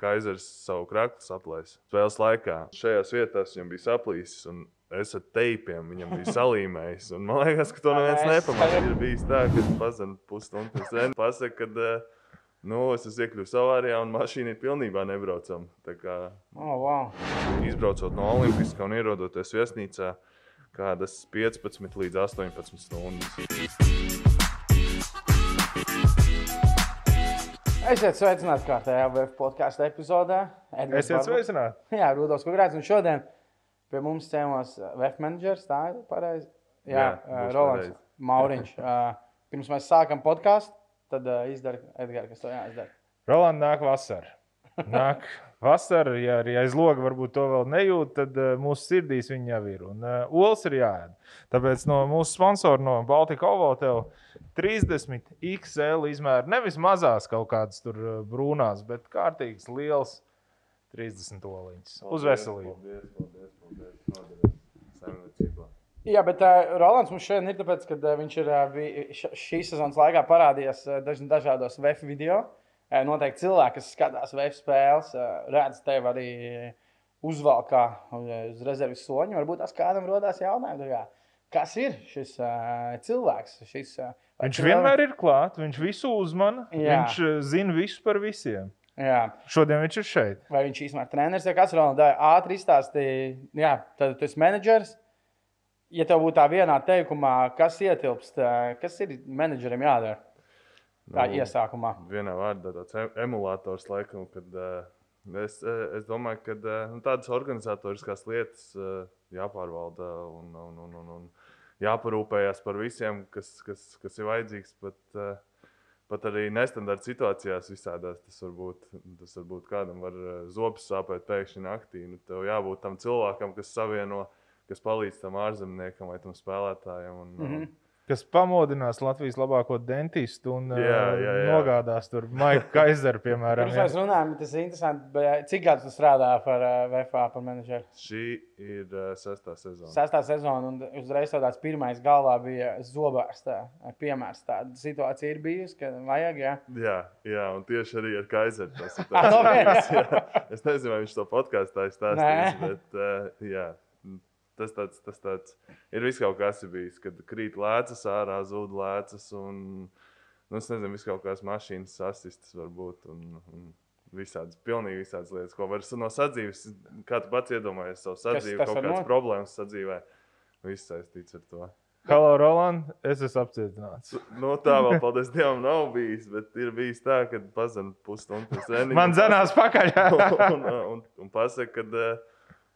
Kaisers savu kraklu saplēs. Spēles laikā šajās vietās viņam bija saplīsis. un Es ar teipiem viņam biju salīmējis. Un man liekas, ka to neviens nepamanīja. Ir bijis tā, ka pazina pusstundu pēc tam. Pasaka, ka uh, nu, es esmu iekļuvis avārijā un mašīna ir pilnībā nebraucama. Tā kā Oh, wow. izbraucot no Olimpiskā un ierodoties viesnīcā, kādas 15 līdz 18 stundas. Esiet sveicināti kārtējā VF podkāstu epizodē. Edgars Esiet Barba- sveicināti! Jā, Rudolf Kungrāts. Un šodien pie mums ciemos VF menedžers. Tā ir pareizi. Jā, Jā, būs Rolands. Mauriņš. Uh, Pirms mēs sākam podkāstu, tad uh, izdara Edgars, kas to jāizdara. Roland nāk vasarā. Nāk vasarā, ja arī aiz loga varbūt to vēl nejūt, tad uh, mūsu sirdīs viņa jau ir. Un uh, olas ir jāēd. Tāpēc no mūsu sponsora, no Baltika Ovo, tev 30 XL izmēra. Nevis mazās kaut kādas tur uh, brūnās, bet kārtīgas, liels 30 oliņas. Uz veselību. Paldies, paldies, paldies. Noderēs saimniecībā. Jā, bet uh, Rolands mums šodien ir tāpēc, ka uh, viņš ir uh, šīs sezonas laikā parādījies uh, daž, dažādos VF video. Uh, noteikti cilvēki, kas skatās VF spēles, redz tevi arī uzvalkā uz rezerves soņa. Varbūt tās kādam rodās jautājums, kas ir šis uh, cilvēks. Šis, uh, Viņš vienmēr ir klāts, viņš visu uzmana, Jā. viņš uh, zina visu par visiem. Jā. Šodien viņš ir šeit. Vai viņš īstenībā ir treneris vai kas Rolands? Ātri izstāstīja, jā, tad tu esi menedžers. Ja tev būtu tā vienā teikumā, kas ietilpst, kas ir menedžerim jādara? Tā Nu, iesākumā. Vienā vārdā tāds em- emulators, laikam, kad uh, es, eh, es domāju, ka uh, nu, tādas organizatoriskās lietas uh, jāpārvalda un, un, un, un, un jāparūpējas par visiem, kas, kas, kas ir vajadzīgs. Pat, uh, pat arī nestandarta situācijās visādās tas var būt. Tas var būt kādam var zobs sāpēt pēkšņi naktī. Nu, tev jābūt tam cilvēkam, kas savieno, kas palīdz tam ārzemniekam vai tam spēlētājam. Un, Mhm. Kas pamodinās Latvijas labāko dentistu un Jā, jā, jā, jā. nogādās tur Maiku Kaiseru, piemēram. Pirms mēs runājam, tas ir interesanti. Cik gadus tu strādā par uh, VFA, par menedžeru? Šī ir uh, sestā sezona. Sestā sezona, un uzreiz tāds pirmais galvā bija zobārs. tā, Piemērs tāda situācija ir bijusi, ka vajag, jā. Jā, jā, un tieši arī ar Kaiseru. tas ir no tāds- jā. Es nezinu, vai viņš to podkāstā Nē. bet uh, jā, tas, tāds, tas tāds, ir viss kaut kas bijis, kad krīt lēcas ārā, zūd lēcas. Un, nu, es nezinu, viss kaut kādas mašīnas sasistas varbūt. Un, un Visādas, pilnīgi visādas lietas, ko var no sadzīves, kā tu pats iedomājies savu sadzīvi, tas kaut var kādas not- problēmas sadzīvē. Viss saistīts ar to. Halo, Roland, es esmu apcietināts. Nu, tā vēl, paldies Dievam, nav bijis. Bet ir bijis tā, ka pazina pusstundu pēc treniņa. Man zinās pakaļ. un, un, un pasaka, ka uh,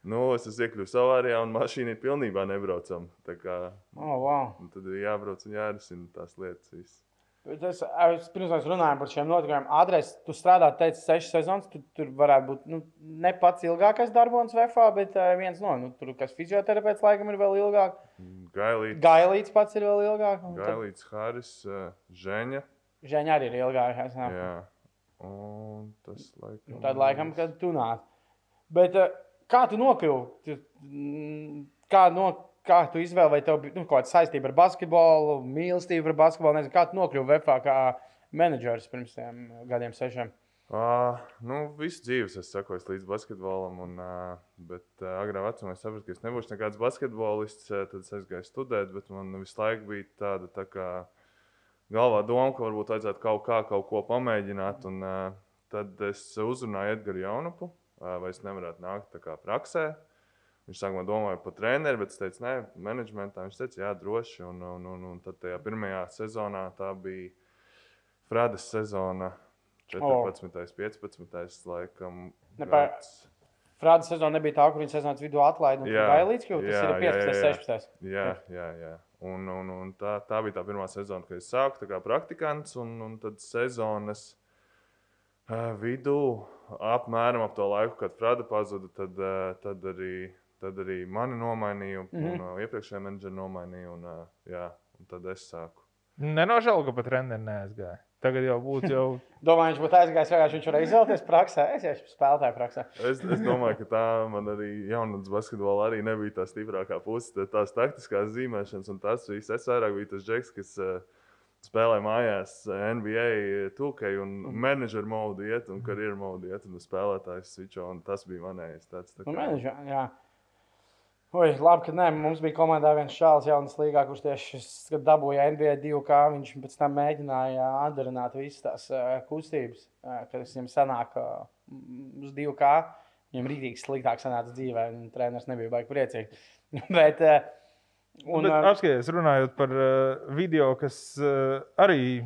nu, es esmu iekļuvis avārijā un mašīna ir pilnībā nebraucama. Tā kā, Oh, wow. tad ir jābrauc un jārisina tās lietas. Viss. Es, es pirms mēs runājām par šiem notikumiem. Adres, tu strādā, teici, sešas sezonas. Tu, tur varētu būt nu, ne pats ilgākais darbs VFā, bet uh, viens no nu, tur, kas fizioterapeits, laikam, ir vēl ilgāk. Gailīts, Gailīts pats ir vēl ilgāk. un tad Gailīts Haris, uh, Ženja. Žēņa arī ir ilgākais. Jā. Un tas laikam. Tad, laikam, kad tu nāc. Bet uh, kā tu nokļuvi? Mm, kā, no, kā tu izvēlējies, vai tev bija nu, kaut kāda saistība ar basketbolu, mīlestība par basketbolu? Nezinu, kā tu nokļuvi VFā kā menedžers pirms tiem gadiem, sešiem? Uh, nu, visu dzīvi es sekoju līdz basketbolam, un, uh, bet uh, agrā vecumā es sapratu, ka es nebūšu nekāds basketbolists. Uh, tad es aizgāju studēt, bet man visu laiku bija tāda tā kā galvā doma, ka varbūt vajadzētu kaut kā kaut ko pamēģināt. Un, uh, tad es uzrunāju Edgars Jaunupu, uh, vai es nevarētu nākt tā praksē. Viņš sākumā domāja par treneru, bet es teicu, nē, menedžmentā. Viņš teica, jā, droši. Un, un, un, un tad tajā pirmajā sezonā tā bija Frādas sezona. 14, 15, laikam. Ne, pa- gads. Frāda sezona nebija tā, kur viņa sezonas vidū atlaida. Jā, Gailīts kļuva. Tas jā, ir jā, 15, jā, jā. 16. Jā, jā, jā. Un, un, un tā, tā bija tā pirmā sezona, kad es sāku tā kā praktikants. Un, un tad sezonas vidū, apmēram ap to laiku, kad Frāda pazuda, tad, uh, tad, arī, tad arī mani nomainīja. Un, un uh, iepriekšējā menedžera nomainīja. Un, uh, jā, un tad es sāku. Nenožēlo, ka pat treneris neaizgāja. Tagad jau būtu jau. Domāju, viņš būtu aizgājis vienkārši, viņš varēja izvēlēties praksē. Es jau spēlēju praksē. Es, es domāju, ka tā man arī jaunatnes basketbolā arī nebija tā stiprākā puse. tā- Tās taktiskās zīmēšanas un tas viss. Es vairāk biju tas džeks, kas, eh, spēlē mājās NBA tūkai un menedžera modu iet un karjeras modu iet un spēlētājs switcho. Un tas bija manējais. Tāds, tā Nu, kā, menedžer, jā. Oi, labi, ka nē, mums bija komandā viens šāds jaunas līgā, kurš tieši kad dabūja NBA 2K. Viņš pēc tam mēģināja atdarināt visas tās kustības, kad viņam sanāk uh, uz 2K. Viņam rītīgi sliktāk sanāca dzīvē, un treneris nebija baigi priecīgs. Bet, uh, Un, Bet, apskaties, runājot par uh, video, kas uh, arī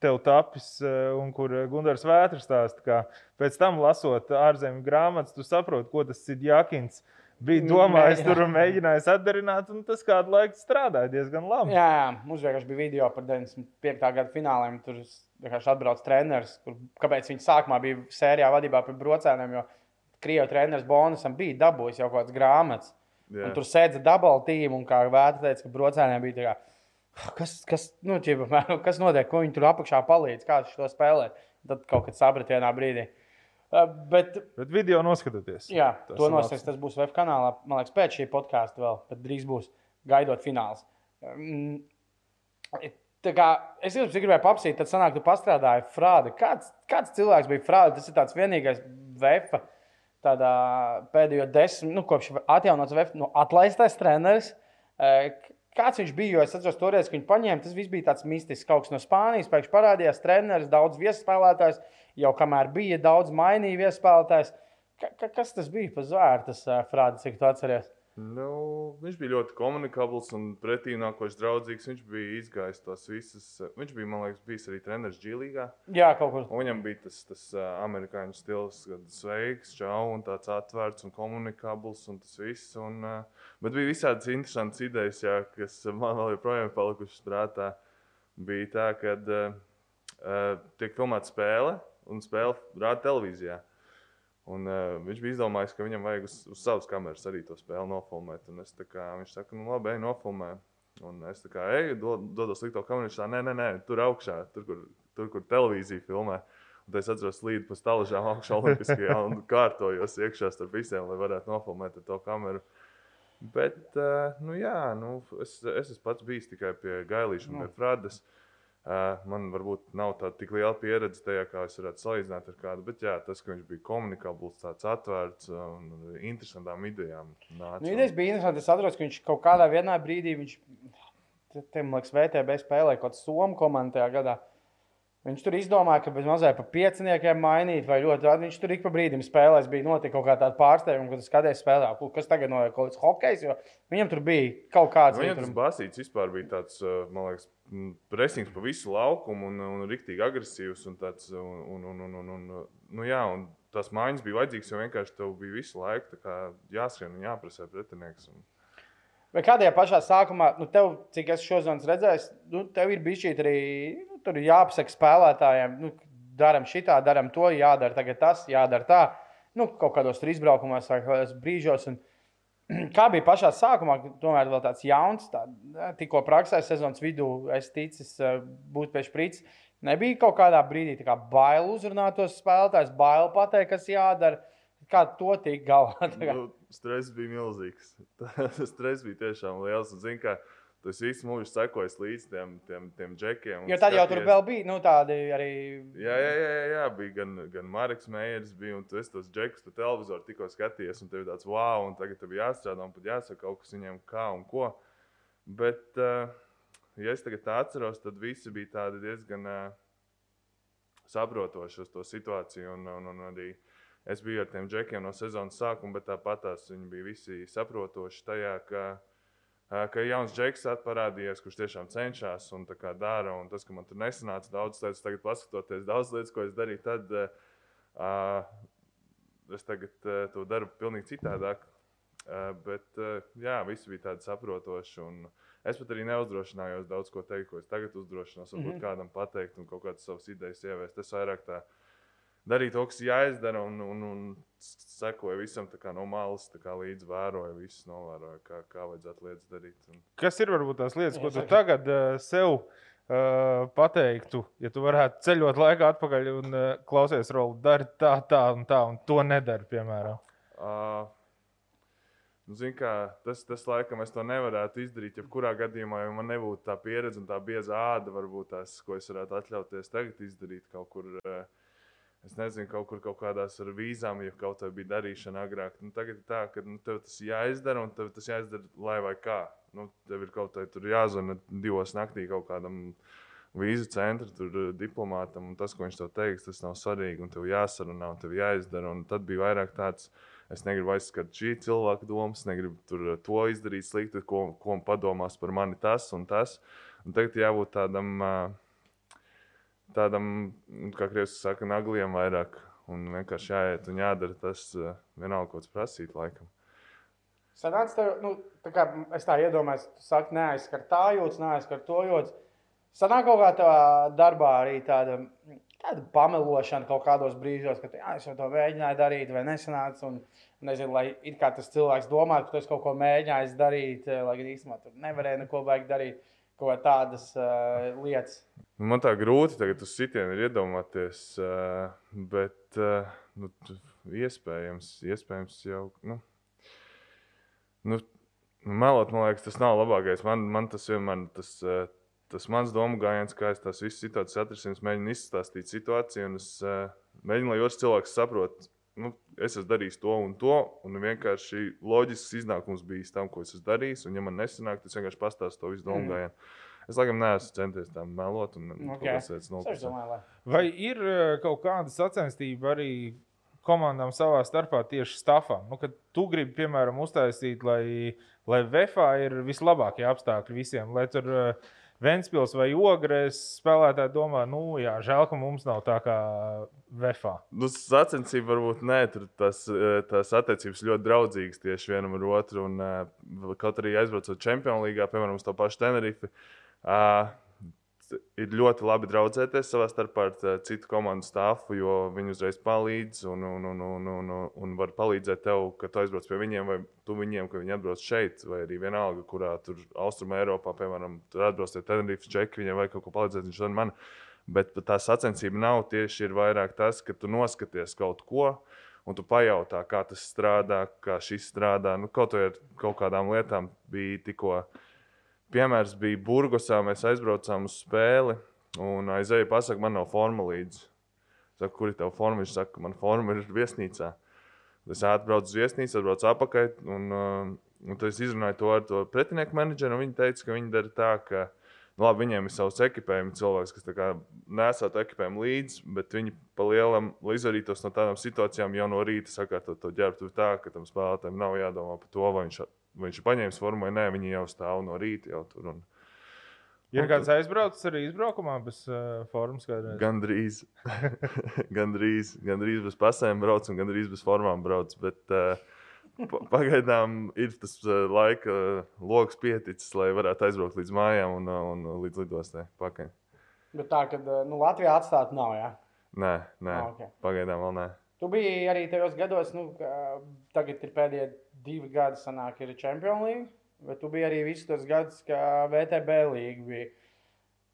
tev tapis, uh, un kur Gunārs Vētras stāsta, ka pēc tam lasot ārzemju grāmatas, tu saproti, ko tas ir Jākins. Bija domājis, tur un mēģinājis atdarināt, un tas kādu laiku strādāja diezgan labi. Jā, jā, mums vienkārši bija video par 95. gada fināliem. Tur vienkārši atbrauc treneris, kur, kāpēc viņš sākumā bija sērijā vadībā par brocēniem, jo Krievijas treneris bonusam bija dabūjis jau kaut kādas grāmatas. Tur sēdza dubult tīm, un kā Vēta teica, ka brocēniem bija tā kā. "Ah, Kas, kas, nu, ķipa, kas notiek, ko viņi tur apakšā palīdz, kā viņš to spēlē? Tad kaut kad sapratu vienā brīdī. Uh, Bet, Bet video noskatoties. jā, Tas to labs. Tas būs web kanālā, man liekas, pēc šī podkāsta vēl, bet drīz būs gaidot fināls. Mm, Tā kā es jums gribēju papsīt, tad sanāk, tu pastrādāji Frādi. Kāds, kāds cilvēks bija Frādi? Tas ir tāds vienīgais vefa tādā pēdējo desmit, nu, kopš atjaunots vefa, nu, atlaistais treneris. Eh, Kāds viņš bija? Jo es atceros, toreiz, kad viņu paņēma, tas viss bija tāds mistisks. Kaut kas no Spānijas pēkšņi parādījās, treneris, daudz viesspēlētājs. Jau kamēr bija daudz mainīja viesspēlētājs. Ka, kas tas bija par zvēru, tas uh, Frādi, cik tu atceries? Nu, viņš bija ļoti komunikabls un pretīnākošs, draudzīgs. Viņš bija izgājis tos visus. Viņš bija, man liekas, bijis arī treneris Džīlīgā. Jā, kaut kur. Un viņam bija tas, tas uh, amerikāņu stils, kad sveiks, čau, un tāds atvērts un komunikabls un tas viss. Un, uh, bet bija visādas interesantas idejas, jā, kas man vēl joprojām palikušas prātā. Bija tā, ka uh, tiek filmēta spēle un spēle rāda televīzijā. Un, uh, viņš bija izdomājis, ka viņam vajag uz, uz savas kameras arī to spēli nofilmēt. Un es kā, viņš saka, nu labi, ej, nofilmē. Un es kā eju, dod, dodos likt to kameru. Viņš tā, nē, nē, nē, tur augšā, tur, kur, tur, kur televīzija filmē. Un es atceros, līdzi pa stāvžām augšā Olimpiskajā un kārtojos iekšā starp visiem, lai varētu nofilmēt to kameru. Bet, uh, nu jā, nu, es, es esmu pats bijis tikai pie Gailīša un Nu. pie Fradas. Uh, man varbūt nav tāda tik liela pieredze tajā, kā es varētu salīdzināt ar kādu. Bet jā, tas, ka viņš bija komunikabls, tāds atvērts un ar interesantām idejām. Nāca. Nu, idejas bija interesanti. Es atceros, ka viņš kaut kādā brīdī, viņš, man liekas, VTB spēlēja kaut kādā Somu komandā tajā gadā. Viņš tur izdomāja, ka bez mazliet pa pieciniekiem mainīt, vai ļoti ātri. Viņš tur ik pa brīdim spēlēs, bija notika kaut kā tāda pārsteiguma, kad skaties spēlē, "Ku- kas tagad notiek, kaut kāds hokejs, jo viņam tur bija kaut kāds Nu, Viņam tas līdz basīts vispār bija tāds, man liekas, presings pa visu laukumu un, un rīktīgi agresīvs. Un tāds, un, un, un, un, un, un, nu, jā, un tās mājas bija vajadzīgas, jo vienkārši tev bija visu laiku jāskrien un jāprasē pretinieks. Un, Vai kādajā pašā sākumā, nu, tev, cik es šodien redzēju, nu, tev ir bijis šī arī, tur ir jāpasaka spēlētājiem, nu, darām šitā, darām to, jādara tagad tas, jādara tā. Nu, kaut kādos tur izbraukumos vai brīžos. Un, kā bija pašā sākumā, tomēr vēl tāds jauns, tā, tikko praksē sezonas vidū, es ticis eh, būt pēc prīts. Nebija kaut kādā brīdī kā bail uzrunāt tos spēlētājus, bail pateikt, kas jādara. Kā to tik galā? Kā- nu, stress bija milzīgs. Stress bija tiešām liels. Un, zini, ka tas viss mūžs sekojas līdz tiem, tiem, tiem džekiem. Jo tad jau tur skaties- vēl bija nu, tādi arī. Jā, jā, jā, jā, bija gan, gan Marks Meijers, bija, un tu esi tos džekus, tu televizoru tikko skaties, un tev ir tāds wow, un tagad tev jāstrādā, un pat jāsaka kaut kas viņiem kā un ko. Bet, uh, ja es tagad tā atceros, tad visi bija tādi diezgan uh, saprotoši uz to situāciju, un, un, un arī es biju ar tiem džekiem no sezonas sākuma, bet tāpat tās viņi bija visi saprotoši tajā, ka ka jauns džeks parādījies, kurš tiešām cenšas un dara. Un tas, ka man tur nesanāca daudz lietas, tagad paskatoties daudz lietas, ko es darīju, tad uh, es tagad uh, to daru pilnīgi citādāk. Uh, bet uh, jā, visi bija tādi saprotoši. Un es pat arī neuzdrošinājos daudz ko teikt, ko es tagad uzdrošinos. Varbūt mm. -hmm. kādam pateikt un kaut kādas savas idejas ieviest. Es vairāk tā darīju to, kas jāizdara, un, un, un sekoju visam no malas, līdzi vēroju, visus novēroju, kā, kā vajadzētu lietas darīt. Un, Kas ir varbūt tās lietas, ko tu tagad uh, sev uh, pateiktu, ja tu varētu ceļot laikā atpakaļ un uh, klausies, roli, dari tā, tā un tā, un to nedari, piemēram. Uh, Nu, zin, kā, tas, tas laikam es to nevarētu izdarīt. Jebkurā gadījumā, ja man nebūtu tā pieredze un tā bieza āda, varbūt tās, ko es varētu atļauties tagad izdarīt kaut kur. Uh, es nezinu, kaut kur kaut kādās ar vīzām, ja kaut kā bija darīšana agrāk. Nu, tagad ir tā, ka nu, tev tas jāizdara, un tev tas jāizdara lai vai kā. Nu, tev ir kaut kā jāzvanā divos naktī kaut kādam vīzu centra tur, diplomātam, un tas, ko viņš tev teiks, tas nav svarīgi. Tev jāsarunā, un tev jāizdara. Un tad bija vairāk tāds. Es negribu aizskatīt šī cilvēka domas, negribu tur to izdarīt slikti, ko, ko padomās par mani tas un tas. Un tagad jābūt tādam uh, tādam, nu, kā krievis saka, nagliem vairāk. Un vienkārši jāiet un jādara tas, uh, vienalga, ko tas prasīt laikam. Sanāc, tev, nu, tā kā es tā iedomājos, tu saki, neaizskar tā jūtas, neaizskar to jūtas. Sanāk kaut kā tavā darbā arī tāda, tāda pamelošana kaut kādos brīžos, ka jā, es jau to mēģināju darīt vai nesanāca. Un, nezinu, lai it kā tas cilvēks domātu, ka tu kaut ko mēģinājis darīt, lai gan īstenībā tur nevarēja neko baigt darīt, kaut tādas uh, lietas. Man tā grūti tagad uz sitienu iedomāties, bet nu, iespējams, iespējams jau. Nu, nu, melot, man liekas, tas nav labākais. Man, man tas vienmēr tas, tas mans domu gājiens, kā es tās visas situācijas atrisinu, mēģinu izstāstīt situāciju, un es mēģinu, lai otrs cilvēks saprotu. Nu, es esmu darījis to un to, un vienkārši loģisks iznākums bijis tam, ko es esmu darījis. Un, ja man nesanāk, tad es vienkārši pastāstu to visu domu mm. gājienu. Mm. Es laikam neesmu centies tam melot. Un, okay. domāju, Vai ir eh, kaut kāda sacenstība arī komandām savā starpā tieši stāvā? Nu, kad tu gribi, piemēram, uztaisīt, lai, lai VFā ir vislabākie apstākļi visiem, lai tur uh, Ventspils vai Ogres spēlētāji domā, nu, jā, žēl, ka mums nav tā kā Vefā. Nu, sacensība varbūt nē, tur tas, eh, tās attiecības ļoti draudzīgas tieši vienam ar otru. Un, kaut arī aizbraucot Champions League, piemēram, uz to pašu Tenerife. Uh, ir ļoti labi draudzēties savā starpā ar uh, citu komandu stāfu, jo viņi uzreiz palīdz un, un, un, un, un, un var palīdzēt tev, kad tu aizbrauc pie viņiem, vai tu viņiem, ka viņi atbrauc šeit, vai arī vienalga, kurā tur austrumē Eiropā, piemēram, tur atbrauc tie Tenerife čeki, viņiem vajag kaut ko palīdzēt, viņš man man. Bet tā sacensība nav tieši ir vairāk tas, ka tu noskaties kaut ko. Un tu pajautā, kā tas strādā, kā šis strādā. Nu, kaut, ar kaut kādām lietām bija tikko uh, piemērs bija Burgosā. Mēs aizbraucām uz spēli, un aizēju pasakot, man nav forma līdzi. Saku, kur ir tava forma? Viņš saka, man forma ir viesnīcā. Es atbraucu uz viesnīcu, atbraucu atpakaļ, un, uh, un tad es izrunāju to ar to pretinieku menedžeru. Viņi teica, ka viņi dara tā, ka nu, labi, viņiem ir savs ekipējums, cilvēks, kas nesātu ekipējumu līdzi, bet viņi pa lielam, lai izvairītos no tādām situācijām, jau no rīta sakārtot to ģērbtu tā, ka tam spēlētājiem nav jādomā par to, vai viņš vai viņš ir paņēmis formu vai nē, viņi jau stāv no rīta jau tur. Un, Ir kāds aizbraucis arī izbraukumā bez uh, formas? Kādreiz? Gandrīz. gandrīz, gandrīz bez pasēm brauc un gandrīz bez formām brauc. Bet, uh, pagaidām ir tas uh, laika uh, lokus pieticis, lai varētu aizbraukt līdz mājām un, uh, un līdz lidostai pakaļ. Bet tā, ka nu, Latvijā atstāt nav, jā? Nē, nē. Ah, okay. pagaidām vēl nē. Tu biji arī tajos gados, nu, tagad ir pēdējie divi gadi, sanāk, ir Champions League, bet tu biji arī visus tos gadus, kā VTB līga bija.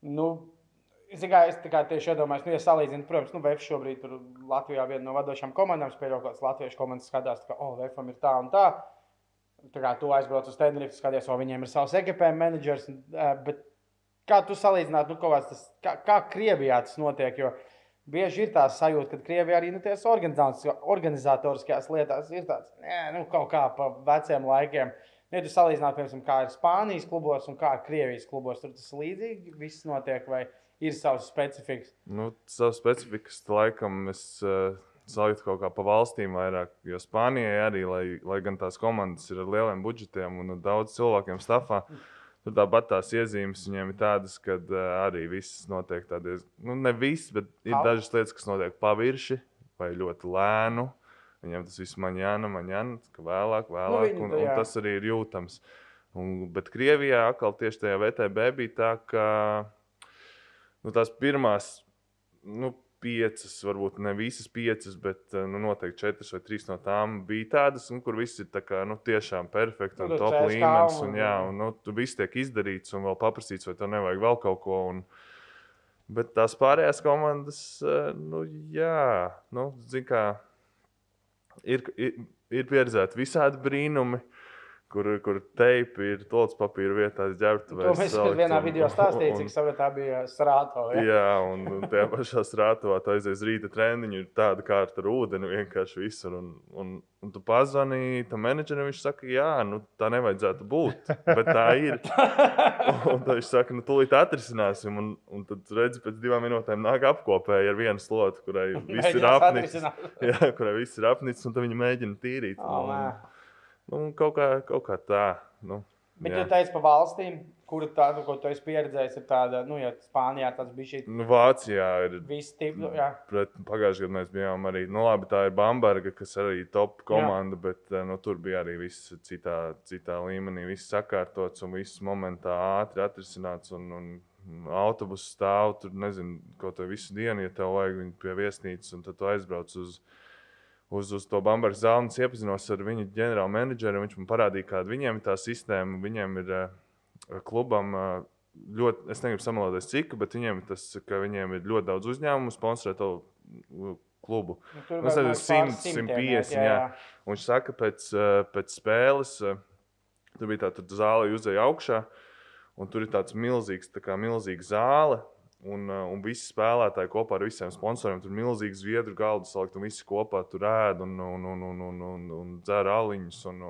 Nu, Es tikai es tikai tieši iedomājos, nu, ja salīdzinu, protams, nu, VF šobrīd ir Latvijā viena no vadošajām komandām. Ka kāds latviešu komandas skatās, ka, oh, VFam ir tā un tā. Tā kā tu aizbrauc uz Tenerife, skaties, vai viņiem ir savs ekipējuma menedžers. Bet kā tu salīdzinātu, nu, tas, kā, kā Krievijā tas notiek? Jo, uh, bieži ir tā sajūta, ka Krievijā arī nu, organizatoriskajās lietās ir tāds nē, nu, kaut kā pa veciem laikiem. Ja tu salīdzinātu, piemēram, kā ir Spānijas klubos un kā ir Krievijas klubos, tur tas līdzīgi viss notiek, vai ir savs specifiks? Nu, savs specifiks, laikam, es uh, salīdzu kaut kā pa valstīm vairāk, jo Spānijai arī, lai, lai gan tās komandas ir ar lieliem budžetiem un daudz cilvēkiem stāvā. Mm Tur tāpat tās iezīmes viņiem ir tādas, ka uh, arī viss notiek tādas, nu, ne viss, bet ir How? dažas lietas, kas notiek pavirši vai ļoti lēnu. Viņam tas viss maņāna, maņāna, ka vēlāk, vēlāk, nu, un, un tas arī ir jūtams. Un, bet Krievijā atkal tieši tajā VTB bija tā, ka nu, tās pirmās nu, piecas, varbūt ne visas piecas, bet eh, nu, noteikti četras vai trīs no tām bija tādas, nu, kur viss ir kā, nu, tiešām perfekti un nu, top līmenis. Un, jā, un nu, viss tiek izdarīts un vēl paprasīts, vai tev nevajag vēl kaut ko. Un, bet tās pārējās komandas, eh, nu, jā, nu, kā, ir, ir, ir pieredzēti visādi brīnumi. Kur, kur teipi ir tolts papīra vietā, ģērbtuvē. To mēs vienā video stāstījām, cik savu tā bija strāto. Ja? Jā, un, un tajā pašā strātovā tu aizies rīta treniņu, ir tāda kārta ar ūdeni vienkārši visur. Un, un, un tu pazvanīji tam menedžerim, viņš saka, jā, nu, tā nevajadzētu būt, bet tā ir. un tad viņš saka, nu, tūlīt atrisināsim. Un, un tad redzi, pēc divām minūtēm nāk apkopēji ar vienu slotu, kurai viss ir apnicis. Jā, kurai viss ir apnicis, un tad viņi mēģina tīrīt. Oh, un, nu, kaut, kā, kaut kā tā. Nu, Bet jā. tu teici par valstīm, kura tāda, ko tu esi pieredzējis, ir tāda, nu, ja Spānijā tas bija šī. Nu, Vācijā ir. Visi tipi, nu, jā. Pagājušajā gadā mēs bijām arī, nu, labi, tā ir Bamberga, kas arī top komanda, jā. bet eh, nu, tur bija arī viss citā, citā līmenī, viss sakārtots un viss momentā ātri atrisināts. Un, un autobusu stāv tur, nezinu, ko to visu dienu, ja tev vajag viņu pie viesnīcas, un tad tu aizbrauc uz viņu uz, uz to Bambaras zāli, iepazinos ar viņu ģenerālu menedžeru. Viņš man parādīja, kāda viņiem ir tā sistēma. Viņiem ir uh, klubam uh, ļoti, es negribu samalot, cik, bet viņiem, tas, viņiem ir ļoti daudz uzņēmumu, sponsorē to klubu. Nu, tur Tas ir 100, 150. Jā, jā. Un viņš saka, pēc, pēc spēles tur bija tāda zāle, uzēja augšā, un tur ir tāds milzīgs, tā kā milzīga zāle. Un, uh, un visi spēlētāji kopā ar visiem sponsoriem tur milzīgi zviedru galdu salikt, un visi kopā tur ēd un, un, un, un, un, un, un dzer aliņus. Un,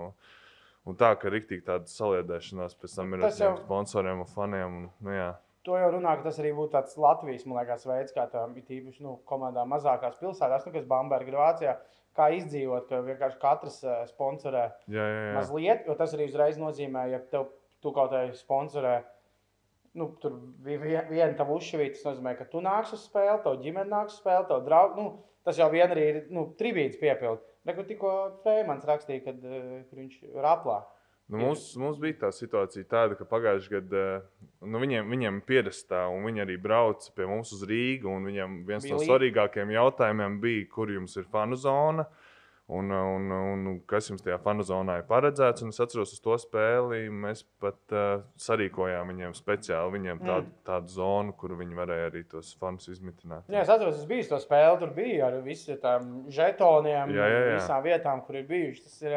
un, tā, ka ir tāda saliedēšanās pēc tam ir ar jau... sponsoriem un faniem. Un, nu, jā. To jau runā, ka tas arī būtu tāds Latvijas liekas, veids, kā tā ir tīpaši nu, komandā mazākās pilsētās, nu, kas Bamberga ir Vācijā. Kā izdzīvot, ka vienkārši katrs uh, sponsorē jā, jā, jā. mazliet, jo tas arī uzreiz nozīmē, ja tev, tu kaut kā sponsorē nu, tur bija viena tā uzšķīvīta. Tas nozīmē, ka tu nāks uz spēli, tev ģimene nāks uz spēli, tev draugi. Nu, tas jau vien arī ir nu, tribīts piepildīt. Bet tikko Freimans rakstīja, kad, uh, kad viņš ir aplā. Nu, mums, mums bija tā situācija, tāda, ka pagājušajā gadā nu, viņiem, viņiem pierastā, un viņi arī brauca pie mums uz Rīgu. Viņam viens bija no svarīgākajiem jautājumiem bija, kur jums ir fanu zona. Uh, Un, un, un kas jums tajā fanu zonā ir paredzēts? Un es atceros, uz to spēli mēs pat uh, sarīkojām viņiem speciāli viņiem tādu, mm. tādu zonu, kur viņi varēja arī tos fanus izmitināt. Jā, es atceros, es biju to spēli, tur bija ar visiem žetoniem, jā, jā, jā. visām vietām, kur ir bijuši. Tas ir,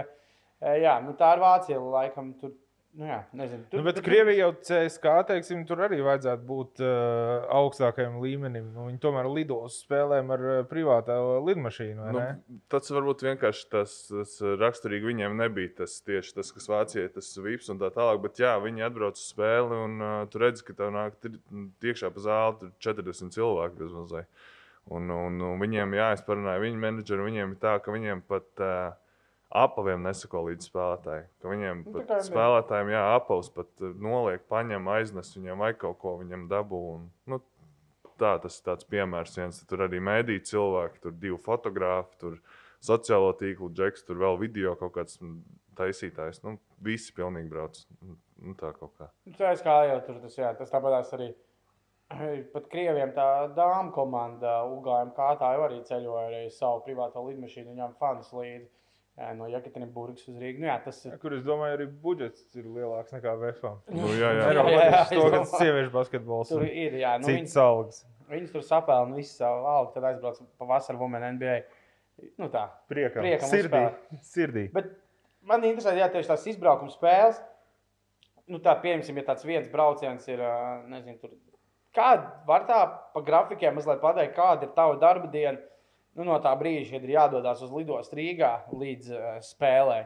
jā, nu tā ir Vācija, laikam, tur Nu, jā, nezinu, tur, nu, bet tur, Krievija jau CSK, teiksim, tur arī vajadzētu būt uh, augstākajam līmenim. Nu, viņi tomēr lido uz spēlēm ar uh, privātā lidmašīnu. Nu, tas varbūt vienkārši tas, tas raksturīgi viņiem nebija tas tieši tas, kas Vācijai tas vips un tā tālāk. Bet jā, viņi atbrauc uz spēli un uh, tur redz, ka tev nāk tiekšā pa zāli 40 cilvēku bezmazliet. Un, un, un viņiem, jā, es parunāju viņu menedžeru, viņiem ir tā, ka viņiem pat. Uh, apaviem nesako līdz spēlētājiem. Viņiem nu, spēlētājiem jā, apavs pat eh, noliek, paņem, aiznes viņam vai kaut ko viņam dabū. Un, nu, tā tas ir tāds piemērs. Viens, tur arī mēdīja cilvēki, tur divi fotografi, tur sociālo tīklu džeks, tur vēl video kaut kāds taisītājs. Nu, visi pilnīgi brauc. Nu, tā kaut kā. Nu, tā kā jau tur tas, jā, tas tāpatās arī. Pat krieviem tā dāmas komanda, UGM, kā tā jau arī ceļoja ar savu privāto lidmašīnu, viņām fans līdzi no Jekaterinburgas uz Rīgas. Nu, jā, tas ir. Kur es domāju, arī budžets ir lielāks nekā VFA. Nu, jā, jā, jā. jā, jā sieviešu basketbols. Tur ir, jā. Nu, viņas algas. Viņas tur sapēl visu savu algu, tad aizbrauc pa vasaru Women NBA. Nu tā. Priekam. Priekam Sirdī. Sirdī. Bet man interesē, jā, tieši tās izbraukuma spēles. Nu tā, piemēram, ja tāds viens brauciens ir, nezinu, tur. Kāda var tā pa grafikiem mazliet pateikt, kāda ir tava darba diena? Nu, no tā brīža, kad ir jādodas uz lidostu Rīgā līdz uh, spēlē,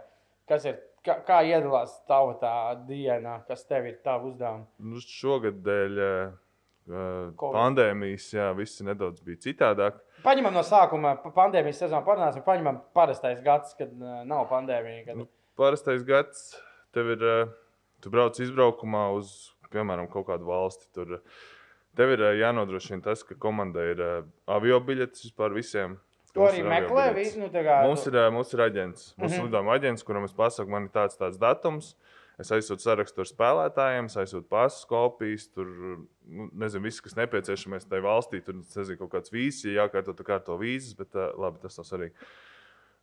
kas ir. Kā, kā iedalās tava tā diena, kas tev ir tavs uzdevums? Nu, šogad dēļ uh, pandēmijas, jā, viss nedaudz bija citādāk. Paņemam no sākuma pandēmijas sezonu, parunāsim, paņemam parastais gads, kad uh, nav pandēmija. Kad... Nu, parastais gads, tev ir, uh, tu brauc izbraukumā uz, piemēram, kaut kādu valsti. Tur, uh, Tev ir jānodrošina tas, ka komandai ir avio biļetes vispār visiem. To arī meklē. Visu, nu, kā... mums, ir, mums ir aģents. Mums mm -hmm. ir aģents, kuram es pasaku, man ir tāds, tāds datums. Es aizsūtu sarakstu ar spēlētājiem, aizsūtu pasas kopijas, tur nu, nezinu, viss, kas nepieciešams tajā valstī. Tur nezinu, kaut kāds vīzis, ja jākārto tā kārto vīzis, bet uh, labi, tas nav svarīgi.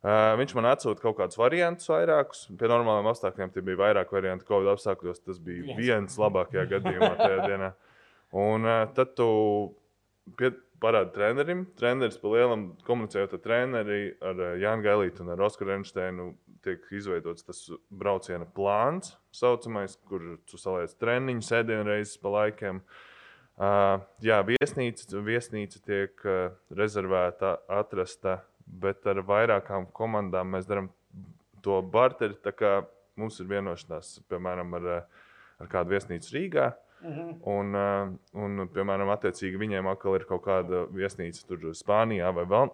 Uh, viņš man atsūta kaut kādus variantus, vairākus. Pie normāliem apstākļiem tie bija vairāk variantu. Covid apstākļos tas bija viens labākajā gadījumā tajā dienā. Un uh, tad tu parādi trenerim. Treneris pa lielam komunicējot ar treneri, ar uh, Jānu Gailītu un ar Oskaru Einsteinu. tiek izveidots tas brauciena plāns, saucamais, kur tu saliec treniņus, ēdienreizes pa laikiem. Uh, jā, viesnīca, viesnīca tiek uh, rezervēta, atrasta, bet ar vairākām komandām mēs darām to barteri. Mums ir vienošanās, piemēram, ar, ar kādu viesnīcu Rīgā. Uh, -hmm. un, uh, un, piemēram, attiecīgi viņiem atkal ir kaut kāda viesnīca tur Spānijā vai vēl,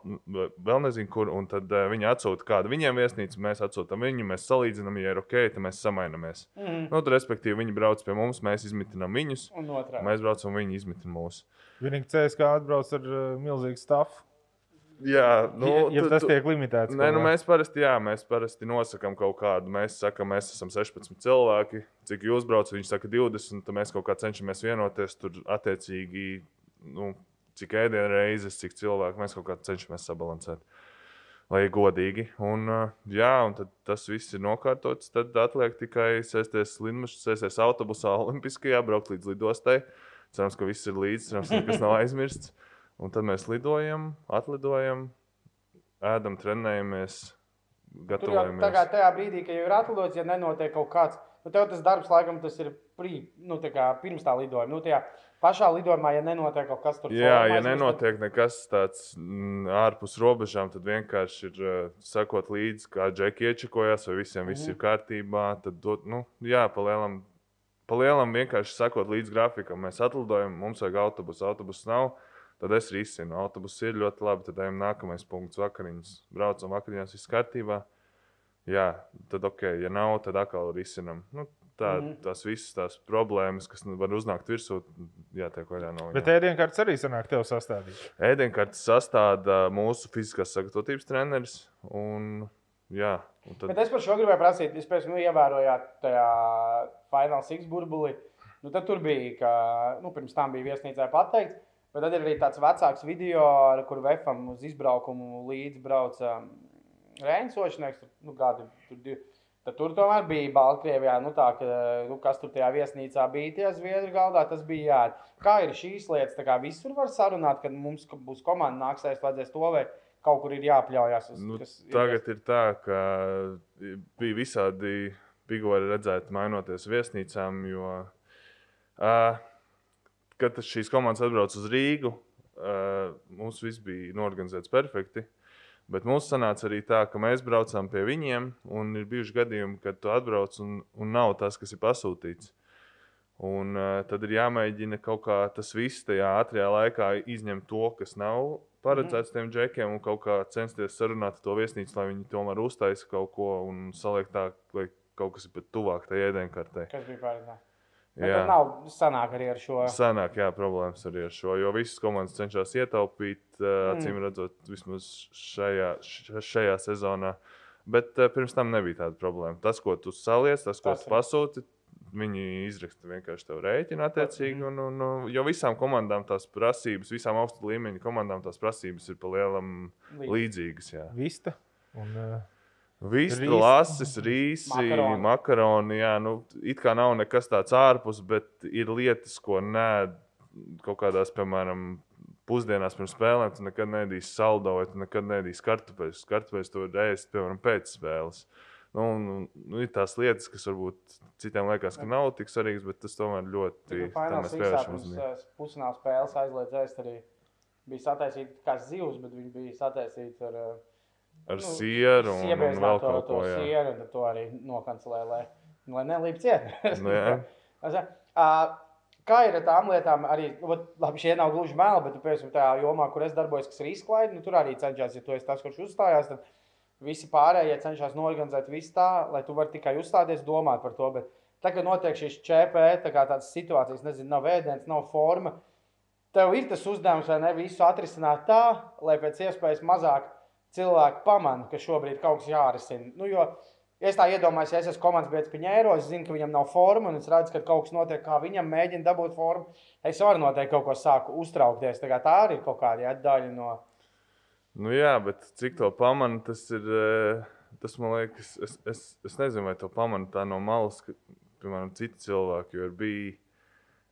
vēl nezinu, kur. Un tad uh, viņi atsūta kādu viņiem viesnīcu, mēs atsūtām viņu, mēs salīdzinām, ja ir ok, tad mēs samainamies. Mm -hmm. nu, tad, respektīvi, viņi brauc pie mums, mēs izmitinām viņus. Mēs braucam, viņi izmitina mūs. Vienīgi CSK atbrauc ar uh, milzīgu stāstu. Jā, nu, ja, ja tas tiek limitēts. Nē, nu, mēs parasti, jā, mēs parasti nosakām kaut kādu. Mēs sakām, mēs esam 16 cilvēki. Cik jūs braucat? Viņi saka, 20. Tad mēs kaut kā cenšamies vienoties. Tur attiecīgi, nu, cik ēdienu reizes, cik cilvēku mēs kaut kā cenšamies sabalansēt. Lai godīgi. Un, jā, un tas viss ir nokārtots. Tad atliek tikai sēsties lidmašīnā, sēsties autobusā, Olimpiskajā, braukt līdz lidostai. Cerams, ka viss ir līdzi, cerams, ka nekas nav aizmirsts. Un tad mēs lidojam, atlidojam, ēdam, trenējamies, gatavojamies. Tā kā tajā brīdī, kad jau ir atlidots, ja nenotiek kaut kāds, nu tev tas darbs laikam tas ir prī, nu, kā, pirms tā lidojuma. Nu, tajā pašā lidojumā, ja nenotiek kaut kas tāds, Jā, ja nenotiek nekas tāds mm, ārpus robežām, tad vienkārši ir uh, sekot līdzi, kā džeki iečakojas, vai visiem mm -hmm. viss mhm. ir kārtībā. Tad, dot, nu, jā, palielam, palielam vienkārši sekot līdzi grafikam. Mēs atlidojam, mums vajag autobusu, autobusu nav Tad es risinu. Autobuss ir ļoti labi. Tad ejam nākamais punkts vakariņas. Braucam vakariņās, viss kārtībā. Jā, tad ok, ja nav, tad atkal risinam. Nu, tā, mm -hmm. tās visas tās problēmas, kas var uznākt virsū, jātiek vaļā no viņiem. Bet ēdienkartes arī sanāk tev sastādīt. Ēdienkartes sastāda mūsu fiziskās sagatavotības treneris. Un, jā, un tad... Bet es par šo gribēju prasīt. Es pēc nu, ievērojāt tajā Final Six burbulī. Nu, tad tur bija, ka nu, pirms tam bija viesnīcā pateikts, Bet tad ir arī tāds vecāks video, ar kuru Vefam uz izbraukumu līdzi brauca um, Rēnsošnieks. Nu, gadi, tur, tad tur tomēr bija Baltkrievijā, nu tā, ka, nu, kas tur tajā viesnīcā bija tie zviedri galdā, tas bija jā. Kā ir šīs lietas, tā kā visur var sarunāt, kad mums būs komanda nāksēs, vajadzēs to vai kaut kur ir jāpļaujas. Uz, nu, tagad ir, ir tā, ka bija visādi pigori redzēt mainoties viesnīcām, jo uh, kad šīs komandas atbrauc uz Rīgu, uh, mums viss bija norganizēts perfekti. Bet mums sanāca arī tā, ka mēs braucām pie viņiem, un ir bijuši gadījumi, kad tu atbrauc un, un nav tas, kas ir pasūtīts. Un, uh, tad ir jāmēģina kaut kā tas viss tajā ātrajā laikā izņemt to, kas nav paredzēts tiem džekiem, un kaut kā censties sarunāt to viesnīcu, lai viņi tomēr uztaisa kaut ko un saliek tā, lai kaut kas ir pat tuvāk tajā ēdienkartē. Kas bija paredzēts? Jā, tā nav sanāk arī ar šo. Sanāk, jā, problēmas arī ar šo. Jo visas komandas cenšas ietaupīt, mm. acīm redzot, vismaz šajā, šajā sezonā. Bet uh, pirms tam nebija tāda problēma. Tas, ko tu saliec, tas, ko tas tu pasūti, viņi izraksta vienkārši tev rēķinu attiecīgi. Mm. Un, un, un, jo visām komandām tās prasības, visām augstu līmeņa komandām tās prasības ir palielam līdzīgas. Jā. Vista. Un, uh... Viss tur lasis, rīsi, makaroni. makaroni jā, nu, it kā nav nekas tāds ārpus, bet ir lietas, ko nē, kaut kādās, piemēram, pusdienās pirms spēlēm, tu nekad nedīsi saldo vai tu nekad nedīsi kartupeļus. Kartupeļus tu vari ēst, piemēram, pēc spēles. Nu, nu, nu, ir tās lietas, kas varbūt citiem liekas, ka nav tik svarīgas, bet tas tomēr ļoti pievēršams. Pusfināla spēles aizliedz ēst arī. Bija sataisīta kā zivs, bet viņi bija sataisīti ar uh, ar nu, sieru un, un vēl to, kaut ko tādu. Sieru, un to arī nokancelē, lai, lai nelīp ciet. nu, Kā ir ar tām lietām, arī vat, labi, šie nav gluži meli, bet, piemēram, tajā jomā, kur es darbojos, kas ir izklaide, nu, tur arī cenšas, ja tu esi tas, kurš uzstājās, tad visi pārējie cenšas norganizēt visu tā, lai tu vari tikai uzstāties, domāt par to. Bet tagad notiek šīs ČP, tā kā tādas situācijas, nezinu, nav ēdienas, nav forma. Tev ir tas uzdevums, vai ne, visu atrisināt tā, lai pēc iespējas mazāk cilvēki pamana, ka šobrīd kaut kas jārisina. Nu, jo, es tā iedomājos, ja es esmu komandas biedrs Piņēro, es zinu, ka viņam nav forma, un es redzu, ka kaut kas notiek, kā viņam mēģina dabūt formu. Es varu noteikti kaut ko sāku uztraukties. Tā, tā arī ir kaut kāda ja, daļa no. Nu jā, bet cik to pamana, tas ir. Eh, tas man liekas, es, es, es nezinu, vai to pamana tā no malas, ka, piemēram, citi cilvēki. Jo bija,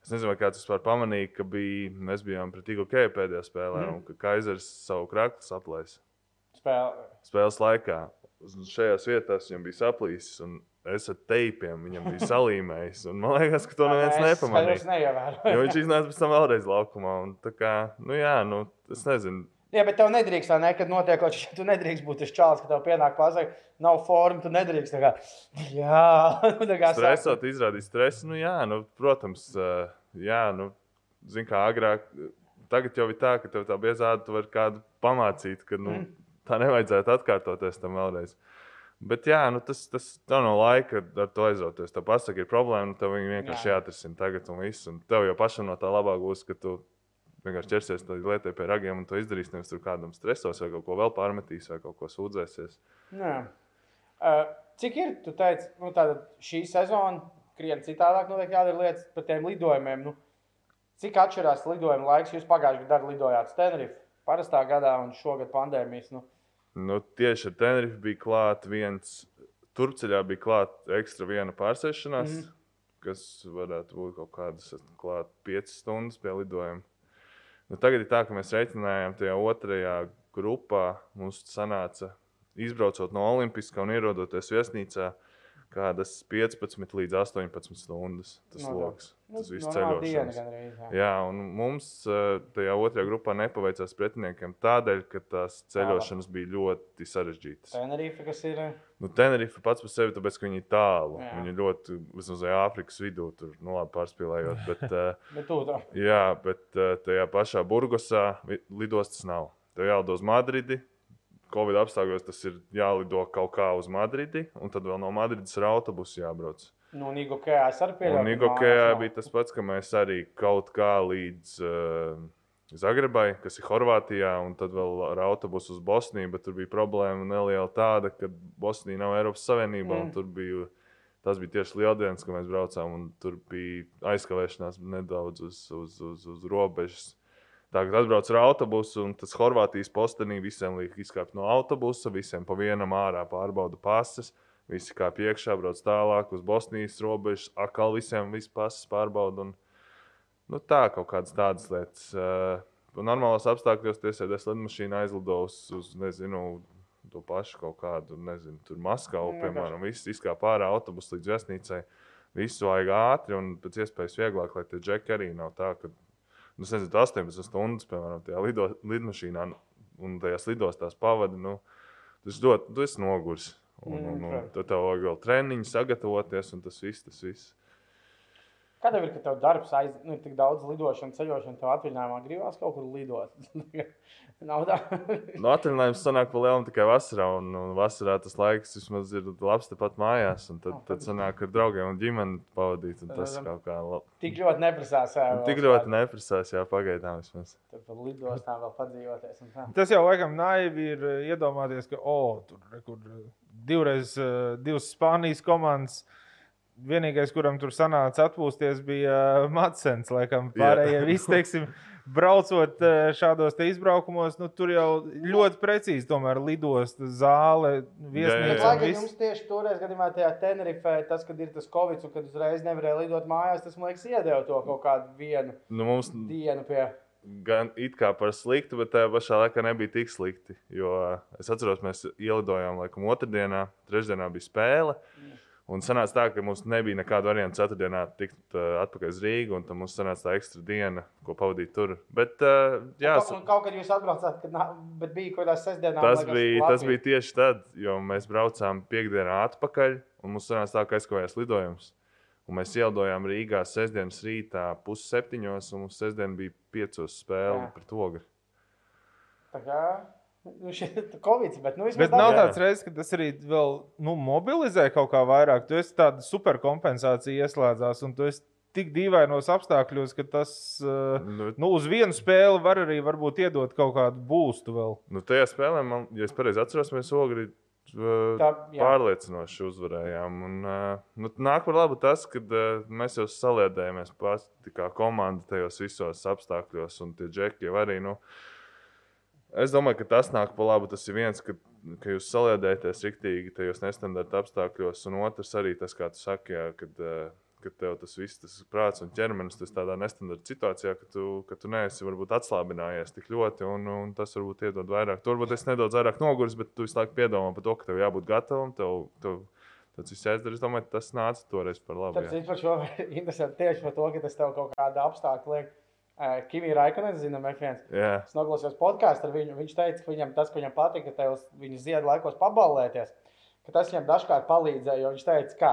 es nezinu, vai kāds vispār pamanīja, ka bija, mēs bijām pret IGK pēdējā spēlē, mm. un ka Kaisers savu krāklu saplēs spēle. spēles laikā. šajās vietās viņam bija saplīsis. un Es ar teipiem viņam biju salīmējis. un Man liekas, ka to neviens nepamanīja. viņš iznāca pēc tam vēlreiz laukumā. Un, kā, nu, jā, nu, es nezinu. Jā, bet tev nedrīkst, vai ne, kad notiek kaut kas tu nedrīkst būt tas čāls, ka tev pienāk pasakot, nav forma, tu nedrīkst. Tā kā, jā, nu, tā kā Stresot, izrādīt stresu. Nu, jā, nu, protams, eh, jā, nu, zin, kā agrāk. Tagad jau ir tā, ka tev tā biezāda, tu vari kādu pamācīt, ka nu, Mm. Tā nevajadzētu atkārtoties tam vēlreiz. Bet jā, nu, tas, tas tā no laika ar, to aizrauties. Tā pasaka, ir problēma, nu, tev viņi vienkārši Jā. jāatrisina tagad un viss. Un tev jau pašam no tā labāk būs, ka tu vienkārši ķersies tai lietai pie ragiem un to izdarīsi. Nevis tur kādam stresos vai kaut ko vēl pārmetīs vai kaut ko sūdzēsies. Jā. Uh, cik ir? Tu teici, nu, tāda šī sezona krietni citādāk notiek jādara lietas par tiem lidojumiem. Nu, cik atšķirās lidojuma laiks? Jūs pagājušajā gadā lidojāt uz Tenerife, parastā gadā un šogad pandēmijas. Nu, Nu, tieši ar Tenerife bija klāta viens, turpceļā bija klāta ekstra viena pārsēšanās, mm. -hmm. kas varētu būt kaut kādas klāta piecas stundas pie lidojuma. Nu, tagad ir tā, ka mēs reiķinājām tajā otrajā grupā. Mums sanāca, izbraucot no Olimpiskā un ierodoties viesnīcā, kādas 15 līdz 18 stundas. Tas No tā. lokus, nu, tas viss normāla diena ceļošanas. gandrīz, jā. Jā, un mums eh, tajā otrajā grupā nepaveicās pretiniekiem tādēļ, ka tās ceļošanas bija ļoti sarežģītas. Tenerife, kas ir. Nu, Tenerife pats par sevi, tāpēc, ka viņi ir tālu. Jā. Viņi ļoti vismaz Āfrikas vidū, tur nu, labi pārspīlējot. Bet, eh, Bet to. jā, bet eh, tajā pašā Burgosā lidostas nav. Tev jālido uz Madridi. Covid apstākļos tas ir jālido kaut kā uz Madridi, un tad vēl no Madrides ar autobusu jābrauc. Nu, Nigo Kējā es arī mājās nav. bija tas pats, ka mēs arī kaut kā līdz uh, Zagrebai, kas ir Horvātijā, un tad vēl ar autobusu uz Bosniju, bet tur bija problēma neliela tāda, ka Bosnija nav Eiropas Savienībā, Mm. un tur bija, tas bija tieši lieldienas, kad mēs braucām, un tur bija aizkavēšanās nedaudz uz, uz, uz, uz robežas. Kā atbrauc ar autobusu, un tas Horvātijas postenī visiem liek izkāpt no autobusa, visiem pa vienam ārā pārbauda pases. Visi kā piekšā, brauc tālāk uz Bosnijas robežas, atkal visiem pases pārbauda. Un, nu, tā kaut kādas tādas lietas. Uh, normālos apstākļos tiesēties lidmašīnā aizlido uz, nezinu, to pašu kaut kādu, nezinu, tur Maskavu, Nu, piemēram, viss izkāpa ārā autobusu līdz viesnīcai. Visu vajag ātri un pēc iespējas vieglāk, lai tie džeki arī nav tā, ka, nu, nezinu, 18 stundas, piemēram, tajā lido, lidmašīnā un tajās lidostās pavadi. Nu, tas ļoti, tu esi nogurs. Un, un, un protams. tad tev vajag vēl treniņu, sagatavoties, un tas viss, tas viss. Kā tev ir, ka tev darbs aiz, nu, ir tik daudz lidošanu, ceļošanu, tev atvaļinājumā gribās kaut kur lidot? Nav tā. No atvaļinājuma sanāk pa lielam tikai vasarā, un, un vasarā tas laiks vismaz ir labs tepat mājās. un Tad, tad sanāk ar draugiem un ģimeni pavadīt, un tas kaut kā labi. Tik ļoti neprasās. jā, Tik ļoti neprasās, jā, pagaidām vismaz. Tad par lidostām vēl padzīvoties. un tā. Tas jau laikam naivi ir eh, iedomāties, ka oh, tur kur, eh, divreiz eh, divas Spānijas komandas. Vienīgais, kuram tur sanāca atpūsties, bija Matsens. Laikam, Jā. pārējie visi, teiksim, braucot eh, šādos te izbraukumos, nu, tur jau ļoti precīzi tomēr lidosta, zāle, viesnīca. lai gan jums tieši toreiz, gadījumā, tajā Tenerifē, tas, kad ir tas covid, un kad uzreiz nevarēja lidot mājās, tas man liekas, iedeva to kaut kādu vienu Nu, mums dienu pie. gan it kā par sliktu, bet tajā pašā laikā nebija tik slikti. Jo es atceros, mēs ielidojām laikam otrdienā, trešdienā bija spēle. Un sanāca tā, ka mums nebija nekāda varianta ceturtdienā tikt uh, atpakaļ uz Rīgu, un tad mums sanāca tā ekstra diena, ko pavadīt tur. Bet, uh, jā, Un, un kaut kad jūs atbraucāt, kad nā, bet bija kaut kādā sestdienā. tas, liekas, bija, tas Latvija. bija tieši tad, jo mēs braucām piekdienā atpakaļ, un mums sanāca tā, ka aizkavējās lidojums. Un mēs ielidojām Rīgā sestdienas rītā, pusseptiņos, un mums sestdien bija piecos spēle pret ogri. Tā kā nu, Covid, bet nu, vismaz Bet nav tāds reizes, ka tas arī vēl nu, mobilizē kaut kā vairāk. Tu esi tāda superkompensācija ieslēdzās, un tu esi tik dīvainos apstākļos, ka tas uh, Nu, nu, uz vienu spēli var arī varbūt iedot kaut kādu būstu vēl. nu, tajā spēlē, man, ja es pareizi atceros, mēs ogri uh, Tā, pārliecinoši uzvarējām. Un, uh, nu, nāk par labu tas, ka uh, mēs jau saliedējamies pati kā komanda tajos visos apstākļos, un tie džeki jau arī. Nu, es domāju, ka tas nāk par labu. Tas ir viens, ka, ka jūs saliedējaties riktīgi tajos nestandarta apstākļos, un otrs arī tas, kā tu saki, jā, kad, uh, ka tev tas viss, tas prāts un ķermenis, tas tādā nestandarta situācijā, ka tu, ka tu neesi varbūt atslābinājies tik ļoti, un, un tas varbūt iedod vairāk. Tur varbūt es nedaudz vairāk noguris, bet tu visu laiku piedomā par to, ka tev jābūt gatavam, tev, tev tas viss jāizdara. Es domāju, tas nāca toreiz par labu. Tas šo interesanti tieši par to, ka tas tev kaut kāda apstākļa liek. Kimija Raikonen, zinām, F1. Jā. Es noklausījos podkāstu ar viņu. Viņš teica, ka viņam tas, ka viņam patika, ka tev viņa ziedu laikos paballēties, ka tas viņam dažkārt palīdzēja. Jo viņš teica, ka,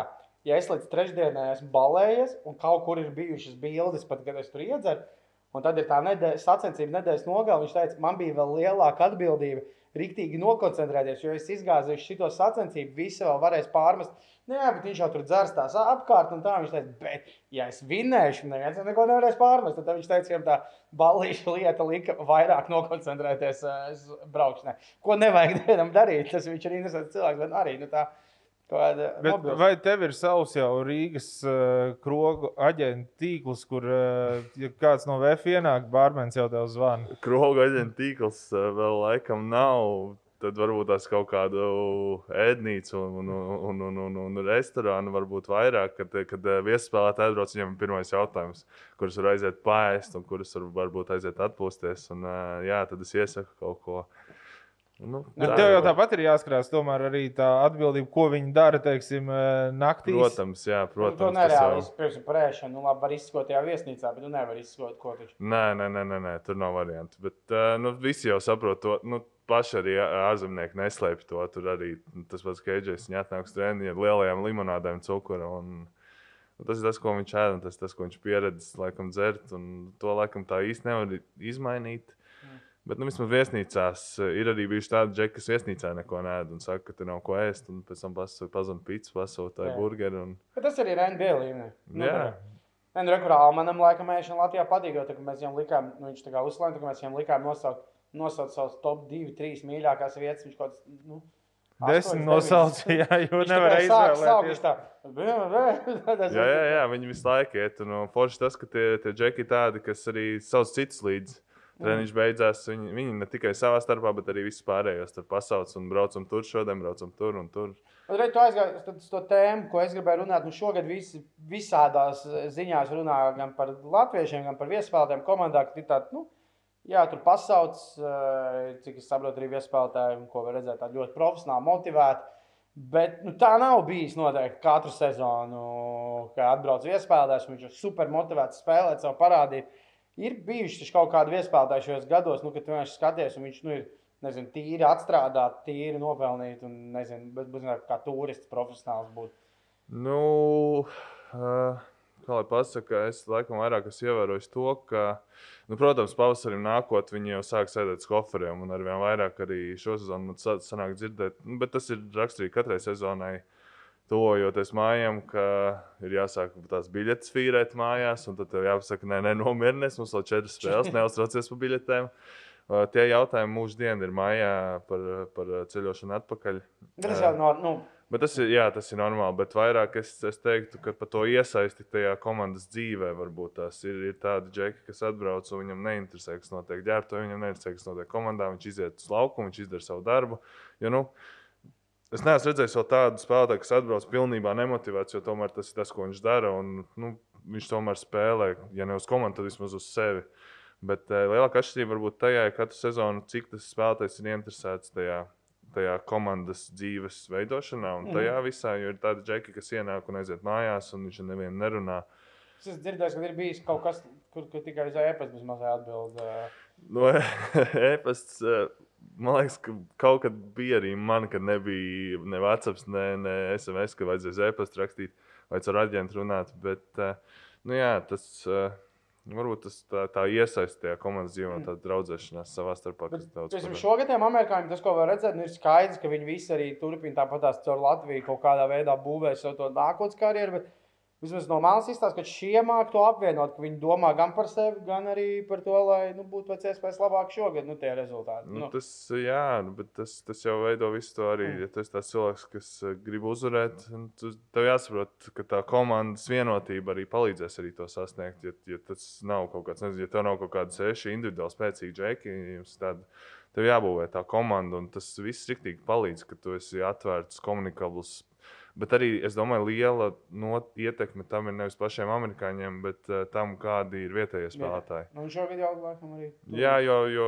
ja es līdz trešdienai esmu balējies un kaut kur ir bijušas bildes, pat kad es tur iedzeru, un tad ir tā nedēļas sacensība nedēļas nogalē, viņš teica, man bija vēl lielāka atbildība riktīgi nokoncentrēties, jo es izgāzu šo sacensību, visi vēl varēs pārmest. Nē, bet viņš jau tur dzers tās apkārt, un tā viņš teica, bet, ja es vinnēšu, neviens neko nevarēs pārmest. Tad viņš teica, ka tā balīša lieta lika vairāk nokoncentrēties uz braukšanai. Ko nevajag dienam darīt, tas viņš ir interesants cilvēks, bet arī nu, tā. Bet, mobils. vai tev ir savs jau Rīgas uh, krogu aģentu tīkls, kur uh, ja kāds no VF ienāk, bārmenis jau tev zvana? Krogu aģentu tīkls uh, vēl laikam nav tad varbūt tās kaut kādu ēdnīcu un, un, un, un, un, un restorānu varbūt vairāk, kad, kad viesspēlētāji atbrauc, viņam ir pirmais jautājums, kurus var aiziet pāriest un kurus var, varbūt aiziet atpūsties. Un, jā, tad es iesaku kaut ko. Nu, Bet tev jau tāpat ir jāskrās arī tā atbildība, ko viņi dara, teiksim, naktī. Protams, jā, protams. Nu, to nereāli jau... izpildīt par ēšanu. Nu, labi, var izskot tajā viesnīcā, bet tu nevari izskot ko taču. Nē, nē, nē, nē, nē tur nav variantu. Bet nu, visi jau saprot to. Nu, paši arī ārzemnieki neslēpj to. Tur arī tas pats Keidžers, viņa atnāk uz treniņiem ar lielajām limonādēm, cukuru. Un, un tas ir tas, ko viņš ēda, un tas ir tas, ko viņš pieredzējis, laikam, dzert. To laikam tā īsti nevar izmainīt. Bet, nu, vismaz viesnīcās ir arī bijuši tādi džeki, kas viesnīcā neko nēd un saka, ka tur nav ko ēst. Un pēc tam pazūd pīcis, pasūta burgeri. Un... Bet tas arī ir NBA līmenī. Nu, jā. Nē, nu, rekurā Almanam laikam ēšana Latvijā patīk, jo mēs viņam likām, nu, viņš tā kā uzslēdz, ka mēs viņam likām nosaukt nosaukt savus top 2, 3 mīļākās vietas. Viņš kaut kāds. Nu, Desmit nosaucīja, jo nevarēja izvēlēties. Tā, jā, jā, jā, viņi visu laiku iet. Un forši tas, ka tie, tie džeki tādi, kas arī savus citus līdzi. Treniņš beidzās. Viņi, viņi ne tikai savā starpā, bet arī visus pārējos tur pasauc un braucam tur šodien, braucam tur un tur. Reiz tu aizgāji uz to tēmu, ko es gribēju runāt. Nu šogad visi, visādās ziņās runā gan par latviešiem, gan par viespēlētājiem komandā, tāda, nu, Jā, tur pasauc, eh, cik es saprotu, arī viespēlētāji, ko var redzēt, tādi ļoti profesionāli, motivēti. Bet nu, tā nav bijis noteikti katru sezonu, kad atbrauc viespēlētājs, viņš ir super motivēts spēlēt, savu parādīt. Ir bijuši kaut kādi viespēlētāji šajos gados, nu, kad vienkārši skaties, un viņš nu, ir nezinu, tīri atstrādāt, tīri nopelnīt, un nezinu, bet, bet, kā turists profesionāls būt. Nu, uh, kā lai pasakā, es laikam vairāk esmu ievērojis to, ka, nu, protams, pavasarim nākot, viņi jau sāk sēdēt uz koferiem, un arvien vairāk arī šo sezonu man sanāk dzirdēt, nu, bet tas ir raksturīgi katrai sezonai. Tuvojoties mājām, ka ir jāsāk tās biļetes fīrēt mājās, un tad jāpasaka, nē, nē nomierinies, mums vēl četras spēles, neuztraucies par biļetēm. Tie jautājumi mūždien ir mājā par, par ceļošanu atpakaļ. Jau no, nu, Bet tas ir, jā, tas ir normāli. Bet vairāk es, es teiktu, ka par to iesaisti tajā komandas dzīvē varbūt tās ir, ir tādi džeki, kas atbrauc un viņam neinteresē, kas notiek ģērbtuvē, viņam neinteresē, kas notiek komandā. Viņš iziet uz laukumu, viņš izdara savu darbu. Jo, nu, es neesmu redzējis vēl tādu spēlētāju, kas atbrauc pilnībā nemotivēts, jo tomēr tas ir tas, ko viņš dara. Un, nu, viņš tomēr spēlē, ja ne uz komandu, tad vismaz uz sevi. Bet uh, lielākā atšķirība varbūt tajā, ka katru sezonu cik tas spēlētājs ir interesēts tajā tajā komandas dzīves veidošanā un tajā mm. visā. Jo ir tādi džeki, kas ienāk un aiziet mājās, un viņš ar nevienu nerunā. Es esmu dzirdējis, ka ir bijis kaut kas, kur, kur tikai uz e-pasta bez mazā atbildē. No e-pasts, man liekas, ka kaut kad bija arī man, kad nebija ne WhatsApp, ne, ne SMS, ka vajadzēja e-pastu rakstīt vai ar aģentu runāt. Bet, nu jā, tas. Uh, Varbūt tas tā, tā iesaistīja komandas dzīvē, mm. tāda draudzēšanās savā starpā. Piemēram, šogad tiem amerikāņiem tas, ko var redzēt, nu, ir skaidrs, ka viņi visi arī turpina tāpat tās caur Latviju kaut kādā veidā būvēt savu to nākotnes karjeru. Bet Vismaz no malas izstāsta, ka šie māki to apvienot, ka viņi domā gan par sevi, gan arī par to, lai nu, būtu pēc iespējas labāk šogad nu, tie rezultāti. Nu, nu. Tas, jā, nu, bet tas, tas jau veido visu to arī. Mm. Ja tu esi tāds cilvēks, kas eh, grib uzvarēt, tad tev jāsaprot, ka tā komandas vienotība arī palīdzēs arī to sasniegt. Ja, ja tas nav kaut kāds, nezinu, ja tev nav kaut kāda seši individuāli spēcīgi džeki, tāda. Tev jābūvē tā komanda, un tas viss rīktīgi palīdz, ka tu esi atvērts, komunikabls, Bet arī es domāju, liela no, ietekme tam ir nevis pašiem amerikāņiem, bet uh, tam, kādi ir vietējie spēlētāji. Nu, šo video laikam arī. Jā, jo, jo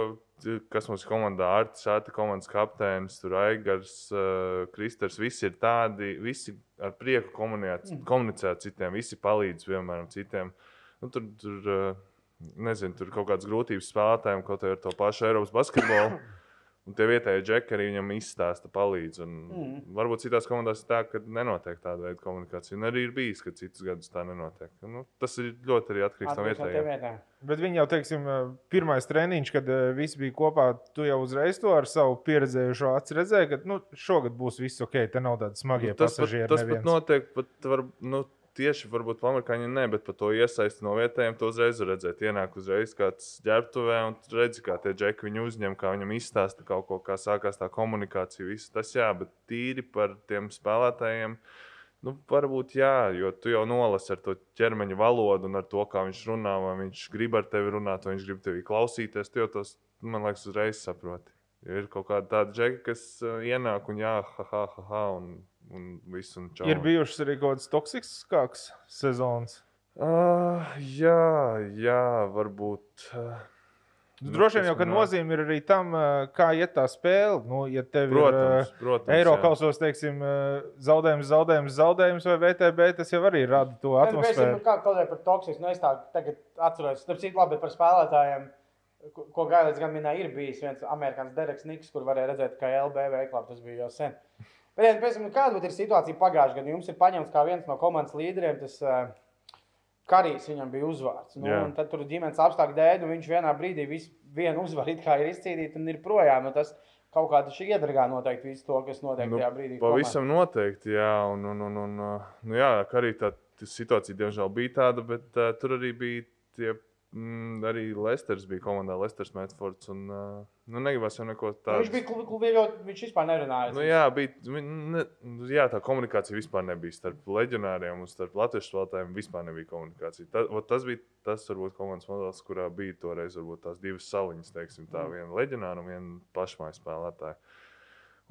kas mums ir komandā, Arts, Sēta komandas kapteinis, tur Aigars, uh, Kristers, visi ir tādi, visi ar prieku komunicēt, Mm. komunicēt ar citiem, visi palīdz vienmēr citiem. Nu, tur, tur, uh, nezinu, tur kaut kādas grūtības spēlētājiem, kaut arī ar to pašu Eiropas basketbolu. Un tie vietējie džekļi arī viņam izstāsta, palīdz. Un Mm. Varbūt citās komandās ir tā, ka nenotiek tāda veida komunikācija. Un arī ir bijis, ka citus gadus tā nenotiek. Nu, tas ir ļoti arī atkarīgs no vietējiem. Bet viņi jau, teiksim, pirmais treniņš, kad eh, visi bija kopā, tu jau uzreiz to ar savu pieredzējušo acu redzēji, ka nu, šogad būs viss ok, te nav tādi smagie Nu, tas pat, pasažieri. tas pat neviens. notiek. Pat var, nu, tieši varbūt amerikāņi ne, bet par to iesaisti no vietējiem to uzreiz redzēt. Ienāk uzreiz kāds ģērbtuvē un tu redzi, kā tie džeki viņu uzņem, kā viņam izstāsta kaut ko, kā sākās tā komunikācija. Visu tas jā, bet tīri par tiem spēlētājiem. Nu, varbūt jā, jo tu jau nolasi ar to ķermeņa valodu un ar to, kā viņš runā, vai viņš grib ar tevi runāt, vai viņš grib tevi klausīties. Tu jau tos, man liekas, uzreiz saproti. Ir kaut kāda tāda džeka, kas uh, ienāk un jā, ha, ha, ha, ha un, un viss un čau. Ir bijušas arī kaut kādas toksiskākas sezonas. Uh, jā, jā, varbūt. Uh, Droši vien jau, ka nozīme ir arī tam, eh, kā iet tā spēle. Nu, ja tev Protams, ir protams. uh, Eiro jā. kausos, teiksim, eh, zaudējums, zaudējums, zaudējums vai VTB, tas jau arī rada to atmosfēru. Kā kaut kā par toksisku, nu es tā tagad atceros, starp citu, labi par spēlētājiem, ko, ko Gailēts gan minēja, ir bijis viens amerikānis Dereks Niks, kur varēja redzēt, ka LB veiklā tas bija jau sen. Bet, ja, piemēram, kāda ir situācija pagājušajā gadā? Jums ir paņemts kā viens no komandas līderiem, tas uh, Karijs viņam bija uzvārds. Nu, tad tur ģimenes apstākļu dēļ, nu, viņš vienā brīdī vis, vienu uzvaru kā ir izcīnījis un ir projām. Nu, tas kaut kādā šī iedragā noteikti visu to, kas notiek Nu, tajā brīdī. Pavisam noteikti, jā. Un, un, un, un, nu, jā, ka arī tā situācija, diemžēl, bija tāda, bet uh, tur arī bija tie. Mm, arī Lesters bija komandā, Lesters Metfords. Un, uh, nu, negribas jau neko Nu, tādu. viņš bija klubi, viņš vispār nerunāja. Nu, jā, bija, ne, jā, tā komunikācija vispār nebija starp leģionāriem un starp latviešu spēlētājiem. Vispār nebija komunikācija. Ta, ot tas bija tas, varbūt, komandas modelis, kurā bija toreiz varbūt, tās divas saliņas, teiksim, tā Mm. viena leģionāra un viena pašmājas spēlētāja.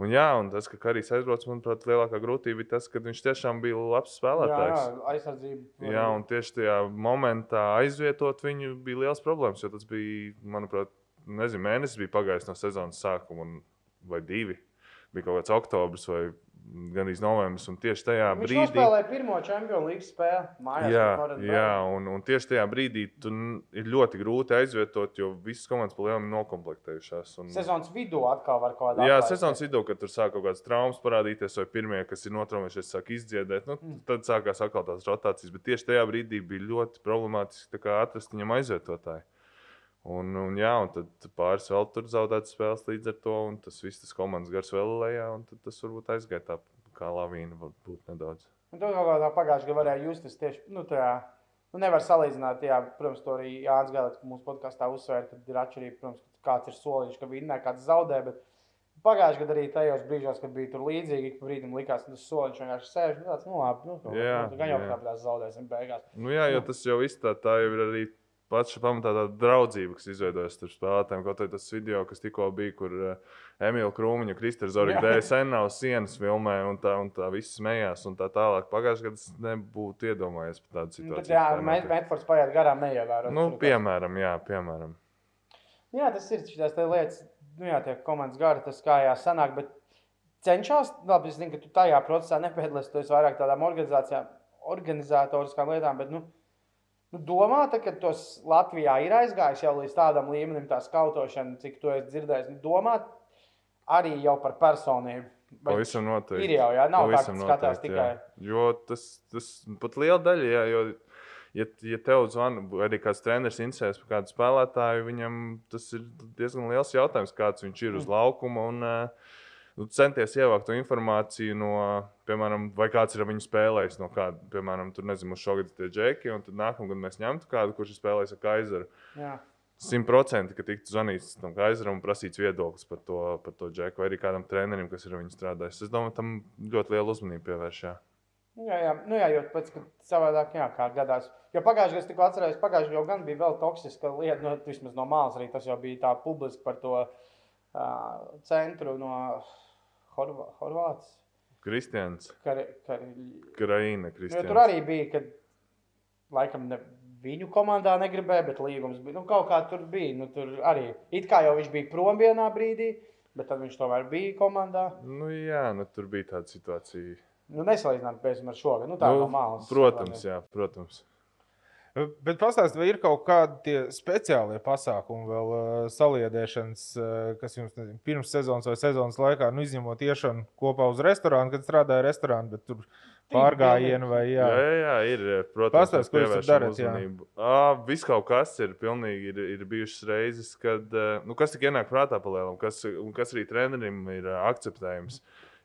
Un, jā, un tas, ka Karijs aizbrauca, manuprāt, lielākā grūtība bija tas, ka viņš tiešām bija labs jā, spēlētājs. jā, aizsardzība. Jā, un tieši tajā momentā aizvietot viņu bija liels problēmas. Jo tas bija, manuprāt, nezinu, mēnesis bija pagājis no sezonas sākuma, un, vai divi. Bija kaut kāds oktobris vai gan arī novembris. Un tieši tajā Viņš brīdī, nospēlēja pirmo čempionu līnijas spēli. Mājās, jā, jā un, un tieši tajā brīdī ir ļoti grūti aizvietot, jo visas komandas palielinājumi ir nokomplektējušās. Un, Sezonas vidū atkal var kaut kādā Jā, sezonas vidū, kad tur sāk kaut kādas traumas parādīties, vai pirmie, kas ir notraumējušies, sāk izdziedēt, nu, Mm. tad sākās atkal tās rotācijas. Bet tieši tajā brīdī bija ļoti problemātiski atrast viņam aizvietotāju. Un, un, jā, un tad pāris vēl tur zaudētas spēles līdz ar to, tas viss tas komandas gars vēl lejā, un tas varbūt aizgāja tā kā lavīna, varbūt nedaudz. Un tur kaut kādā pagājušajā gadā varēja justies tieši nu, tajā. Nu, nevar salīdzināt, jā, protams, to arī Jānis Gālēts, ka mūsu podkāstā uzsver, ka ir atšķirība, protams, kāds ir soliņš, ka vinnē, kāds zaudē. Bet pagājušajā gadā arī tajos brīžos, kad bija tur līdzīgi, ik pa brīdim likās, ka tas soliņš vienkārši sēž. Nu, tāds, nu, labi, nu, nu, Jā, nu, gan jau jā. kāpēc zaudēsim beigās. Nu, jā, jo tas jau viss tā, tā jau ir arī pats pamatā tā draudzība, kas izveidojas starp spēlētājiem. Kaut arī tas video, kas tikko bija, kur uh, Emīļa Krūmiņa, Kristers Zorgs Jā. dēļ sen nav sienas filmē, un tā, un tā viss smējās, un tā tālāk. Pagājušajā gadā es nebūtu iedomājies par tādu Nu, situāciju. tad, jā, tā. Metfords paiet garām, neievērot. Nu, piemēram, jā, piemēram. Jā, tas ir šīs lietas, nu, jā, tie komandas gari, tas kā jā, sanāk. Bet cenšas, labi, es zinu, ka tu tajā procesā nepiedalies, tu esi vairāk tādām organizācijām, organizatoriskām lietām. Bet, nu, nu, domā, tā, ka tos Latvijā ir aizgājis jau līdz tādam līmenim, tā skautošana, cik tu esi dzirdējis. Nu, domā arī jau par personību. Pavisam noteikti. Ir jau, jā, nav tā, ka skatās noteikti, tikai. jā. Jo tas, tas pat liela daļa, jā, jo, ja, ja tev zvana, arī kāds treneris interesēs par kādu spēlētāju, viņam tas ir diezgan liels jautājums, kāds viņš ir uz Mm. laukuma. Un, uh, Nu, centies ievākt to informāciju no, piemēram, vai kāds ir viņu spēlējis. No kāda, piemēram, tur nezinu, šogad ir tie džeki, un tad nākamā gada mēs ņemtu kādu, kurš ir spēlējis ar Kaiseru. Simtprocentīgi, ka tiktu zvanīts tam Kaiseram un prasīts viedoklis par to, par to džeku, vai arī kādam trenerim, kas ir viņu strādājis. Es domāju, tam ļoti lielu uzmanību pievērš. Jā. Jā, jā, nu jā, jo pēc tam savādāk, jā, gadās. Jo pagājušajā gadā, tikko atcerējos, pagājušajā gadā gan bija vēl toksiska lieta, nu, vismaz no malas arī tas jau bija tā publiski par to uh, centru no Horvā- Horvātijas. Kristians, Kar, kar, Kraina, Kristians. tur arī bija, kad laikam ne, viņu komandā negribēja, bet līgums bija. Nu, kaut kā tur bija. Nu, tur arī it kā jau viņš bija prom vienā brīdī, bet tad viņš tomēr bija komandā. Nu, jā, nu, tur bija tāda situācija. Nu, nesalīdzinām tam ar šo gadu. Nu, tā Nu, no malas. protams, jā, protams. Bet pastāstiet, vai ir kaut kādi tie speciālie pasākumi, vēl uh, saliedēšanas, uh, kas jums nezinu, pirms sezonas vai sezonas laikā, nu, izņemot iešanu kopā uz restorānu, kad strādāja restorānā, bet tur pārgājienu vai jā. Jā, jā, ir. Protams, Pastāst, mēs ko jūs darat, jā. uzmanību. Ā, Viss kaut kas ir. Pilnīgi ir, ir bijušas reizes, kad. Nu, kas tik ienāk prātā palielam, kas, un kas arī trenerim ir ā, akceptējams.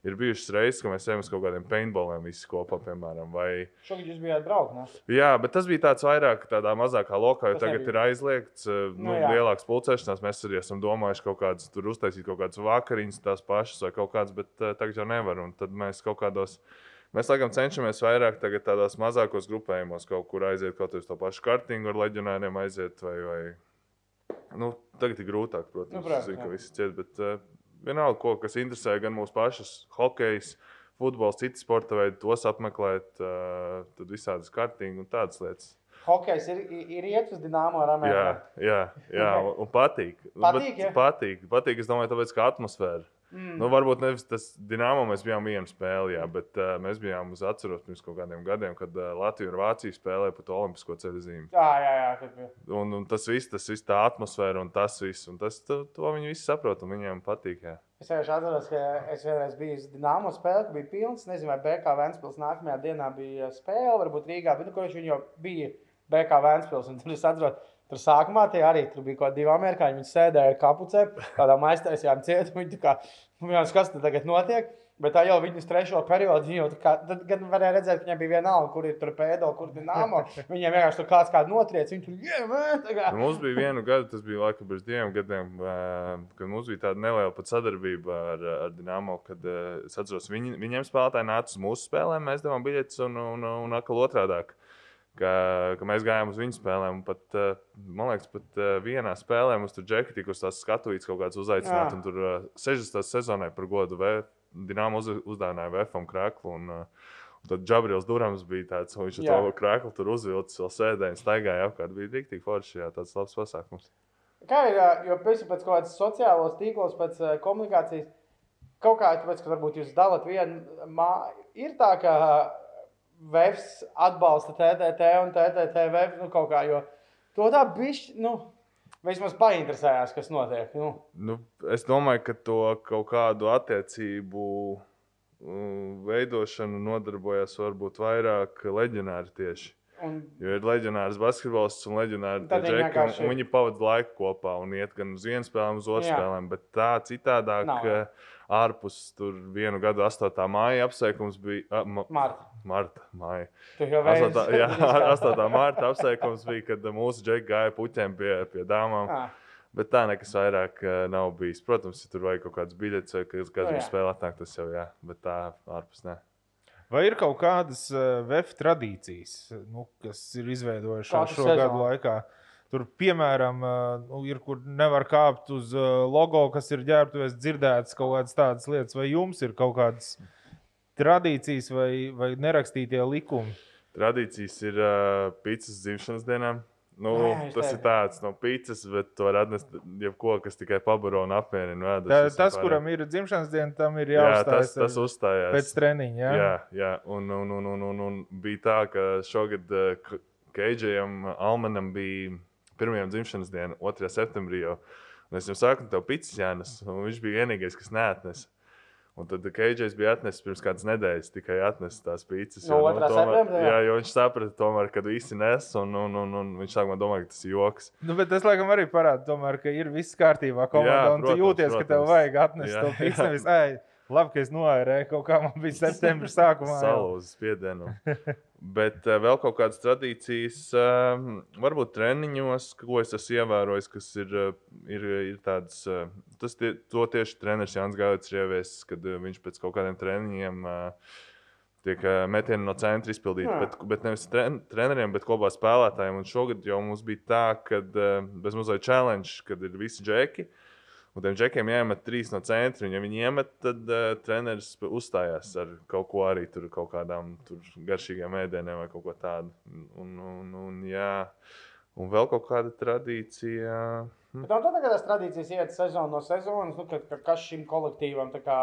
Ir bijušas reizes, kad mēs ejam uz kaut kādiem paintballiem visi kopā, piemēram. Vai... Šogad jūs bijāt braukt. Jā, bet tas bija tāds vairāk tādā mazākā lokā, jo Tas tagad nebija. ir aizliegts ā, Nu, nu, jā. lielāks pulcēšanās. Mēs arī esam domājuši kaut kādas tur uztaisīt kaut kādas vakariņas, tās pašas vai kaut kādas, bet ā, tagad jau nevar. Un tad mēs kaut kādos. Mēs laikam cenšamies vairāk tādos mazākos grupējumos kaut kur aiziet, kaut uz to pašu kartingu ar leģionāriem aiziet. Vai, vai... Nu, tagad ir grūtāk, protams, Nu, nu, protams, zinu, ka visi ciet, bet uh, vienalga, ko, kas interesē gan mūsu pašus, hokejs, futbols, citi sporta veidi, tos apmeklēt, uh, tad visādas kartingu un tādas lietas. Hokejs ir, ir iet uz dīnāmo ar Jā, Ameriku. jā, jā un, un patīk. Patīk, ja? patīk, patīk, es domāju, tāpēc, ka atmosfēra. Mm. Nu, varbūt nevis tas dīnāmo mēs bijām viena spēlē, jā, bet uh, mēs bijām uz atceros pirms kaut kādiem gadiem, kad uh, Latvija un Vācija spēlēja pat Olimpisko ceļu zīmi. Jā, jā, jā. bija. Un, un tas viss, tas viss, tā atmosfēra un tas viss, un tas, to, to viņi visi saprot, un viņiem patīk. Jā. Es vienkārši atceros, ka es vienreiz biju uz Dienāmo spēli, bija pilns. Nezinu, vai BK Vēnspils nākamajā dienā bija spēle, varbūt Rīgā, bet nu, kurš viņi jau bija BK Vēnspils. Tur es atceros, tur sākumā tie arī tur bija kaut divi amerikāņi. Viņi sēdēja kapucē, tādā maiztaisījām cietu. Viņi kā, nu, jā, kas tad tagad notiek? Bet tā jau viņas trešo periodu, jau kā, tad, kad varēja redzēt, ka viņiem bija vienalga, kur ir tur pēdo, kur ir nāmo. Viņiem vienkārši tur kāds kādu notriec, viņi tur, kā. Nu, mums bija vienu gadu, tas bija laikam pirms diviem gadiem, kad mums bija tāda neliela pat sadarbība ar, ar Dienāmo. Kad es atceros, viņi, viņiem spēlētāji nāca uz mūsu spēlēm, mēs devām biļetes un, un, un, un atkal otrādi. Ka, ka mēs gājām uz viņu spēlēm. Pat, eh, man liekas, pat eh, vienā spēlē mums tur džeki tika uz tās skatuves kaut kāds uzaicināts. Tur eh, 60. sezonai par godu Dienāmo uz, uzdāvināja VFM krēklu. Un, eh, un tad Džabrils Durams bija tāds, viņš Jā. to krēklu tur uzvilcis, vēl sēdēja un staigāja apkārt. Bija rīktīgi forši, jā, tāds labs pasākums. Kā ir, jo pēc, pēc kaut kādas sociālos tīklos, pēc komunikācijas, kaut kā tāpēc, ka varbūt jūs dalat vienu māju, ir tā, ka Vēfs atbalsta TTT un TTT Vēfs, nu kaut kā, jo to tā bišķi, nu, vismaz painteresējās, kas notiek, nu. Nu, es domāju, ka to kaut kādu attiecību veidošanu nodarbojas varbūt vairāk leģionāri tieši. Un, Jo ir leģionārs basketbolists un leģionāri Tad viņi pavadīja laiku kopā un iet gan uz vienu spēli, gan uz otru spēlēm. Bet tā citādāk, Nav, jā. ārpus tur vienu gadu 8. māja apsveikums bija. A, ma, Marta, Marta māja. tu jau 8. vēlaties. Jā, 8. mārta apsveikums bija, kad mūsu džeki gāja puķiem pie, pie dāmām. Ah, Bet tā nekas vairāk eh, nav bijis. Protams, ja tur vajag kaut kādas biļetes vai kas Nu, kādam jā. spēlē atnāk, tas jau jā. Bet tā ārpus ne. Vai ir kaut kādas uh, VF tradīcijas, nu, kas ir izveidojušās šo sezonu. gadu laikā? Tur, piemēram, uh, nu, ir, kur nevar kāpt uz uh, logo, kas ir ģērbtuvēs dzirdētas kaut kādas tādas lietas, vai jums ir kaut kādas tradīcijas vai, vai nerakstītie likumi? Tradīcijas ir uh, pīcis dzimšanas dienām. Nu, Jā, jā, es tas teiktu. ir tāds no pīcis, bet to var atnest jebko, kas tikai pabaro un apmierina. ēdas Tā, tas, pārējiem. kuram ir dzimšanas diena, tam ir jā, jāuzstājas tas, tas ar- uzstājās. pēc treniņa. Jā? Jā, jā. Un, un, un, un, un, un bija tā, ka šogad Keidžajam Almanam bija pirmā dzimšanas diena, 2. septembrī. Jau. Un es jau saku, tev pits jānes, un viņš bija vienīgais, kas neatnesa. Un tad Keidžais bija atnesis pirms kādas nedēļas, tikai atnesis tās pīcis. No 2. septembra, jā? Jā, jo viņš saprata, tomēr, ka visi nes, un, un, un, un viņš sākumā domāja, ka tas ir joks. Nu, bet tas, laikam, arī parāda, tomēr, ka ir viss kārtībā komandā. Jā, un tu protams, jūties, ka tev protams. vajag atnest Jā, to pīci. jā. Nevis, labi, ka es noērēju kaut kā man bija septembris sākumā. jau." Salūzis spiedienu. Bet uh, vēl kaut kādas tradīcijas, uh, varbūt treniņos, ko es esmu ievērojis, kas ir, uh, ir, ir tādas. Uh, tas tie, to tieši treneris Jānis Gauts ir ieviesis, kad uh, viņš pēc kaut kādiem treniņiem. Uh, Tiek uh, metieni no centra izpildīti, bet, bet nevis tren, treneriem, bet kopā spēlētājiem. Un šogad jau mums bija tā, ka uh, bez mazliet challenge, kad ir visi džeki. Un tiem džekiem jāiemet trīs no centra. un Ja viņi iemet, tad uh, treneris uzstājās ar kaut ko arī tur, kaut kādām tur garšīgām ēdieniem vai kaut ko tādu. Un, un, un, jā, un vēl kaut kāda tradīcija. Hm. Bet tā tagad tās tradīcijas iet sezonu no sezonas, nu, kad, kad kas šim kolektīvam tā kā.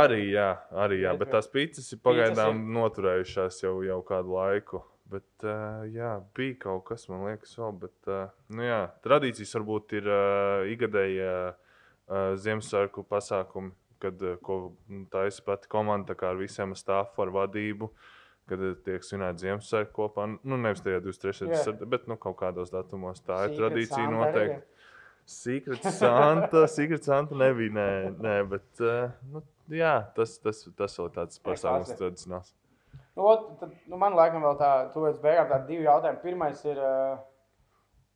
Arī, jā, arī jā, bet tās pizzas ir pagaidām ir- noturējušās jau, jau kādu laiku. Bet, uh, jā, bija kaut kas, man liekas, vēl. Bet, uh, nu, jā, tradīcijas varbūt ir uh, ikgadēji uh, Ziemassvētku pasākumi, kad ko nu, taisa pati komanda ar visiem stāfu, ar vadību. Kad uh, tiek svinēta Ziemassvētku kopā, nu, nevis tajā 23. Jā. Yeah. bet nu, kaut kādos datumos tā ir Secret tradīcija Santa noteikti. Secret Santa, Secret Santa nebija. Nē, nē bet nu, jā, tas, tas, tas vēl tāds pasākums, tradicionāls. Nu, ot, tad, nu, man laikam vēl tā, tuvojas beigām, tādi divi jautājumi. Pirmais ir,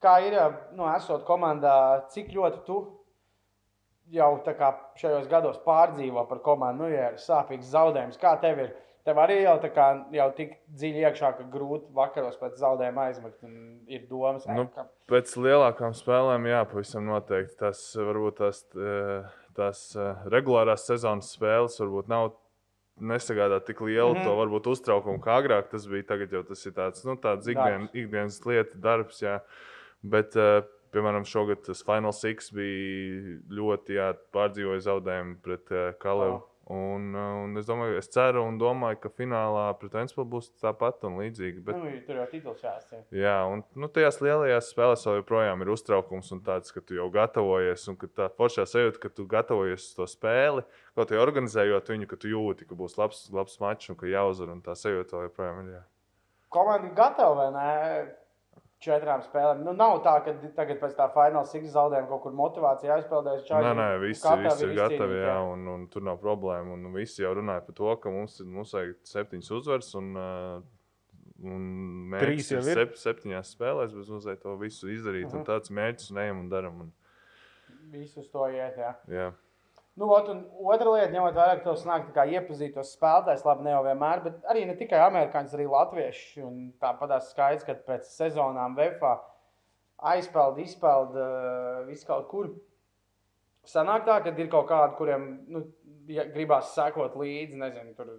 kā ir, nu, esot komandā, cik ļoti tu jau šajos gados pārdzīvo par komandu, nu, ja ir sāpīgs zaudējums, kā tev ir? Tev arī jau, tā kā, jau tik dziļi iekšā, ka grūti vakaros pēc zaudējuma aizmigt. un Ir domas, Nu, ka Pēc lielākām spēlēm, jā, pavisam noteikti. Tas varbūt tās, eh, tās eh, regulārās sezonas spēles varbūt nav. Nesagādā tik lielu mm. -hmm. to varbūt uztraukumu, kā agrāk tas bija. Tagad jau tas ir tāds nu, tāds ikdien, ikdienas lieta, darbs. Jā. Bet, uh, piemēram, šogad tas Final Six bija ļoti jā, pārdzīvoja zaudējumu pret uh, Kalevu. Wow. Un, uh, un es domāju, es ceru un domāju, ka finālā pret Vēnspilsnu būs tāpat un līdzīgi. Bet, nu, tur jau tituls jāsaka. Jā, un nu, tajās lielajās spēlēs vēl joprojām ir uztraukums un tāds, ka tu jau gatavojies, un ka tā foršā sajūta, ka tu gatavojies to spēli, kaut arī organizējot viņu, ka tu jūti, ka būs labs, labs mačs un ka jāuzvar, un tā sajūta vēl joprojām ir. Jā. komanda gatava vai ne? Četrām spēlēm. Nu, nav tā, ka tagad pēc tā fināla sīkā zaudējuma kaut kur motivācija aizpildējusi. Nē, nē, visi, visi ir gatavi, jā, un, un tur nav problēma. Un visi jau runāja par to, ka mums, mums vajag septiņas uzvaras, un, uh, un ir jau ir. sep, septiņās spēlēs, bet mums vajag to visu izdarīt. Uh Mhm. -huh. Un tāds mērķis un ejam un daram. Un, Visus to iet. Jā. jā. Nu, ot, un otra lieta, ņemot vērā, ka tev sanāk kā iepazīt tos spēlētājus, labi, ne jau vienmēr, bet arī ne tikai amerikāņus, arī latvieši. Un Tāpat skaidrs, ka pēc sezonām VFā aizpeld, izpeld visu kaut kur. Sanāk tā, ka ir kaut kādi, kuriem nu, ja gribās sekot līdzi, nezinu, tur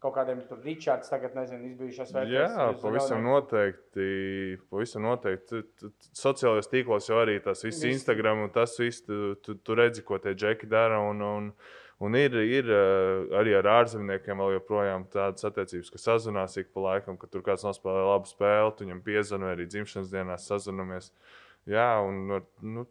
kaut kādiem tur Ričards, tagad nezinu, izbijušās vai Jā, pavisam noteikti. Pavisam noteikti. Sociālajos tīklos jau arī tas viss, Viss. Instagram un tas viss, tu, tu, tu redzi, ko tie džeki dara. Un, un, un ir, ir eh, arī ar ārzemniekiem vēl joprojām tādas attiecības, ka sazvanās ik pa laikam, ka tur kāds nospēlē labu spēli, tu viņam piezvanīji arī dzimšanas dienās, sazvanāmies. Jā, un ar- nu,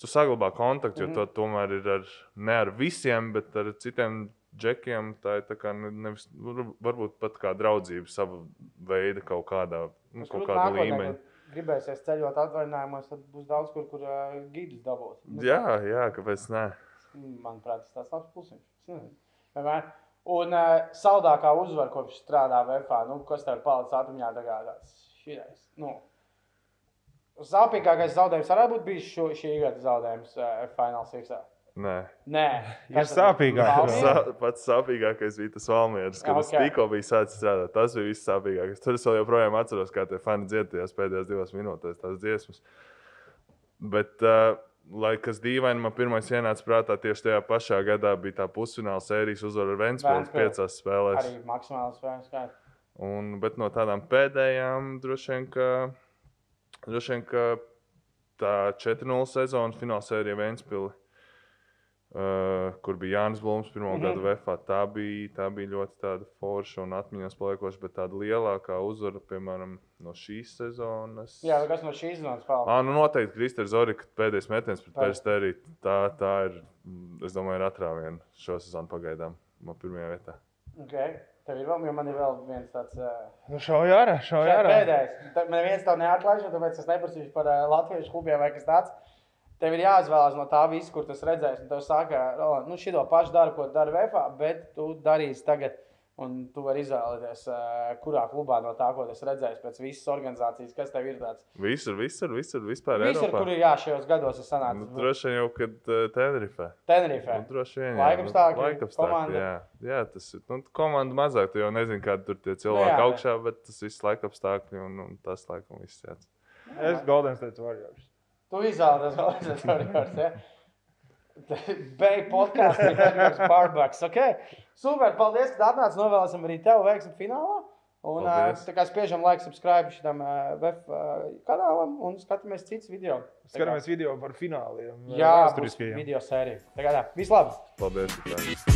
tu saglabā kontaktu, jo Mhm. to tomēr ir ar, ne ar visiem, bet ar citiem džekiem. Tā ir tā kā ne- nevis, var- varbūt pat kā draudzība, sava veida kaut kādā, nu, kaut kāda līmeņa. Gribēsies ceļot atvaļinājumos, tad būs daudz, kur, kur uh, gidus dabūt. Nu, Jā, jā, kāpēc ne? Manuprāt, tas tāds labs. Vienmēr. Un uh, saldākā uzvara, kopš strādā VFā, nu, kas tev palicis atmiņā, tā kā tāds širais. Nu, Sāpīgākais zaudējums varētu būt bijis šo, šī gada zaudējums uh, Final Six. Nē. Nē, tad ir? sāpīgāk. Valmiera? Sa pats sāpīgākais bija tas Valmieras, kad es Ok. tikko biju sācis strādāt. Tas bija viss sāpīgākais. Tur es vēl joprojām atceros, kā tie fani dziedājās pēdējās divās minūtēs tās dziesmas. Bet, uh, lai kas dīvaini, man pirmais ienāca prātā tieši tajā pašā gadā bija tā pusfināla sērijas uzvara ar Vēnspilsnu Ventspils. piecās spēlēs. arī maksimāli spēļu skaits. Un, bet no tādām pēdējām droši vien, ka, droši vien, ka tā 4-0 sezona fināla sērija Vēnspili, uh, kur bija Jānis Blūms pirmo mm. -hmm. gadu VFā, tā bija, tā bija ļoti forša un atmiņās paliekoša, bet tāda lielākā uzvara, piemēram, no šīs sezonas. Jā, kas no šīs zonas spēlē? Ah, nu noteikti Kristers Zorika pēdējais metiens pret Tā. Peristēriju. Tā, tā ir, mm, es domāju, ir atrāviena šo sezonu pagaidām. Man pirmajā vietā. Okay. Tev ir vēl, jo man ir vēl viens tāds. Uh, Nu, Šeit ārā. pēdējais. Man viens tev neatlaiž, tāpēc es neprasīšu par uh, latviešu klubiem vai kas tāds. Tev ir jāizvēlās no tā visa, kur tas redzēs. Un tev saka, Roland, nu šito pašu daru, ko dara VFā, bet tu darīsi tagad. Un tu vari izvēlēties, uh, kurā klubā no tā, ko tas redzēs, pēc visas organizācijas, kas tev ir tāds. Visur, visur, visur, vispār. Visur, Eiropā. kur ir jā, šajos gados ir Nu, sanācis. droši vien jau, kad uh, Tenerife. Tenerife. Nu, droši vien. Laikapstākļi, Nu, laikapstākļi, komanda. Jā, jā, tas ir. Nu, komanda mazāk, tu jau nezini, kādi tur tie cilvēki jā, nu, jā. augšā, bet tas viss laikapstākļi un, un tas laikam viss jāatcer. Es Golden State Warriors. Tu izvēlēties vēl aizsardzības. Ja? Beig podkāstu, Barbaks. Okay. Super, paldies, ka atnācāt. Novēlēsim arī tev veiksmi finālā. Un Paldies. tā kā spiežam like, subscribe šitam web kanālam un skatāmies citus video. Tā Skatāmies video par fināliem. Jā, būs vēsturiskajiem. video sērija. Tā kā tā, vislabāk! Paldies! Vitāli.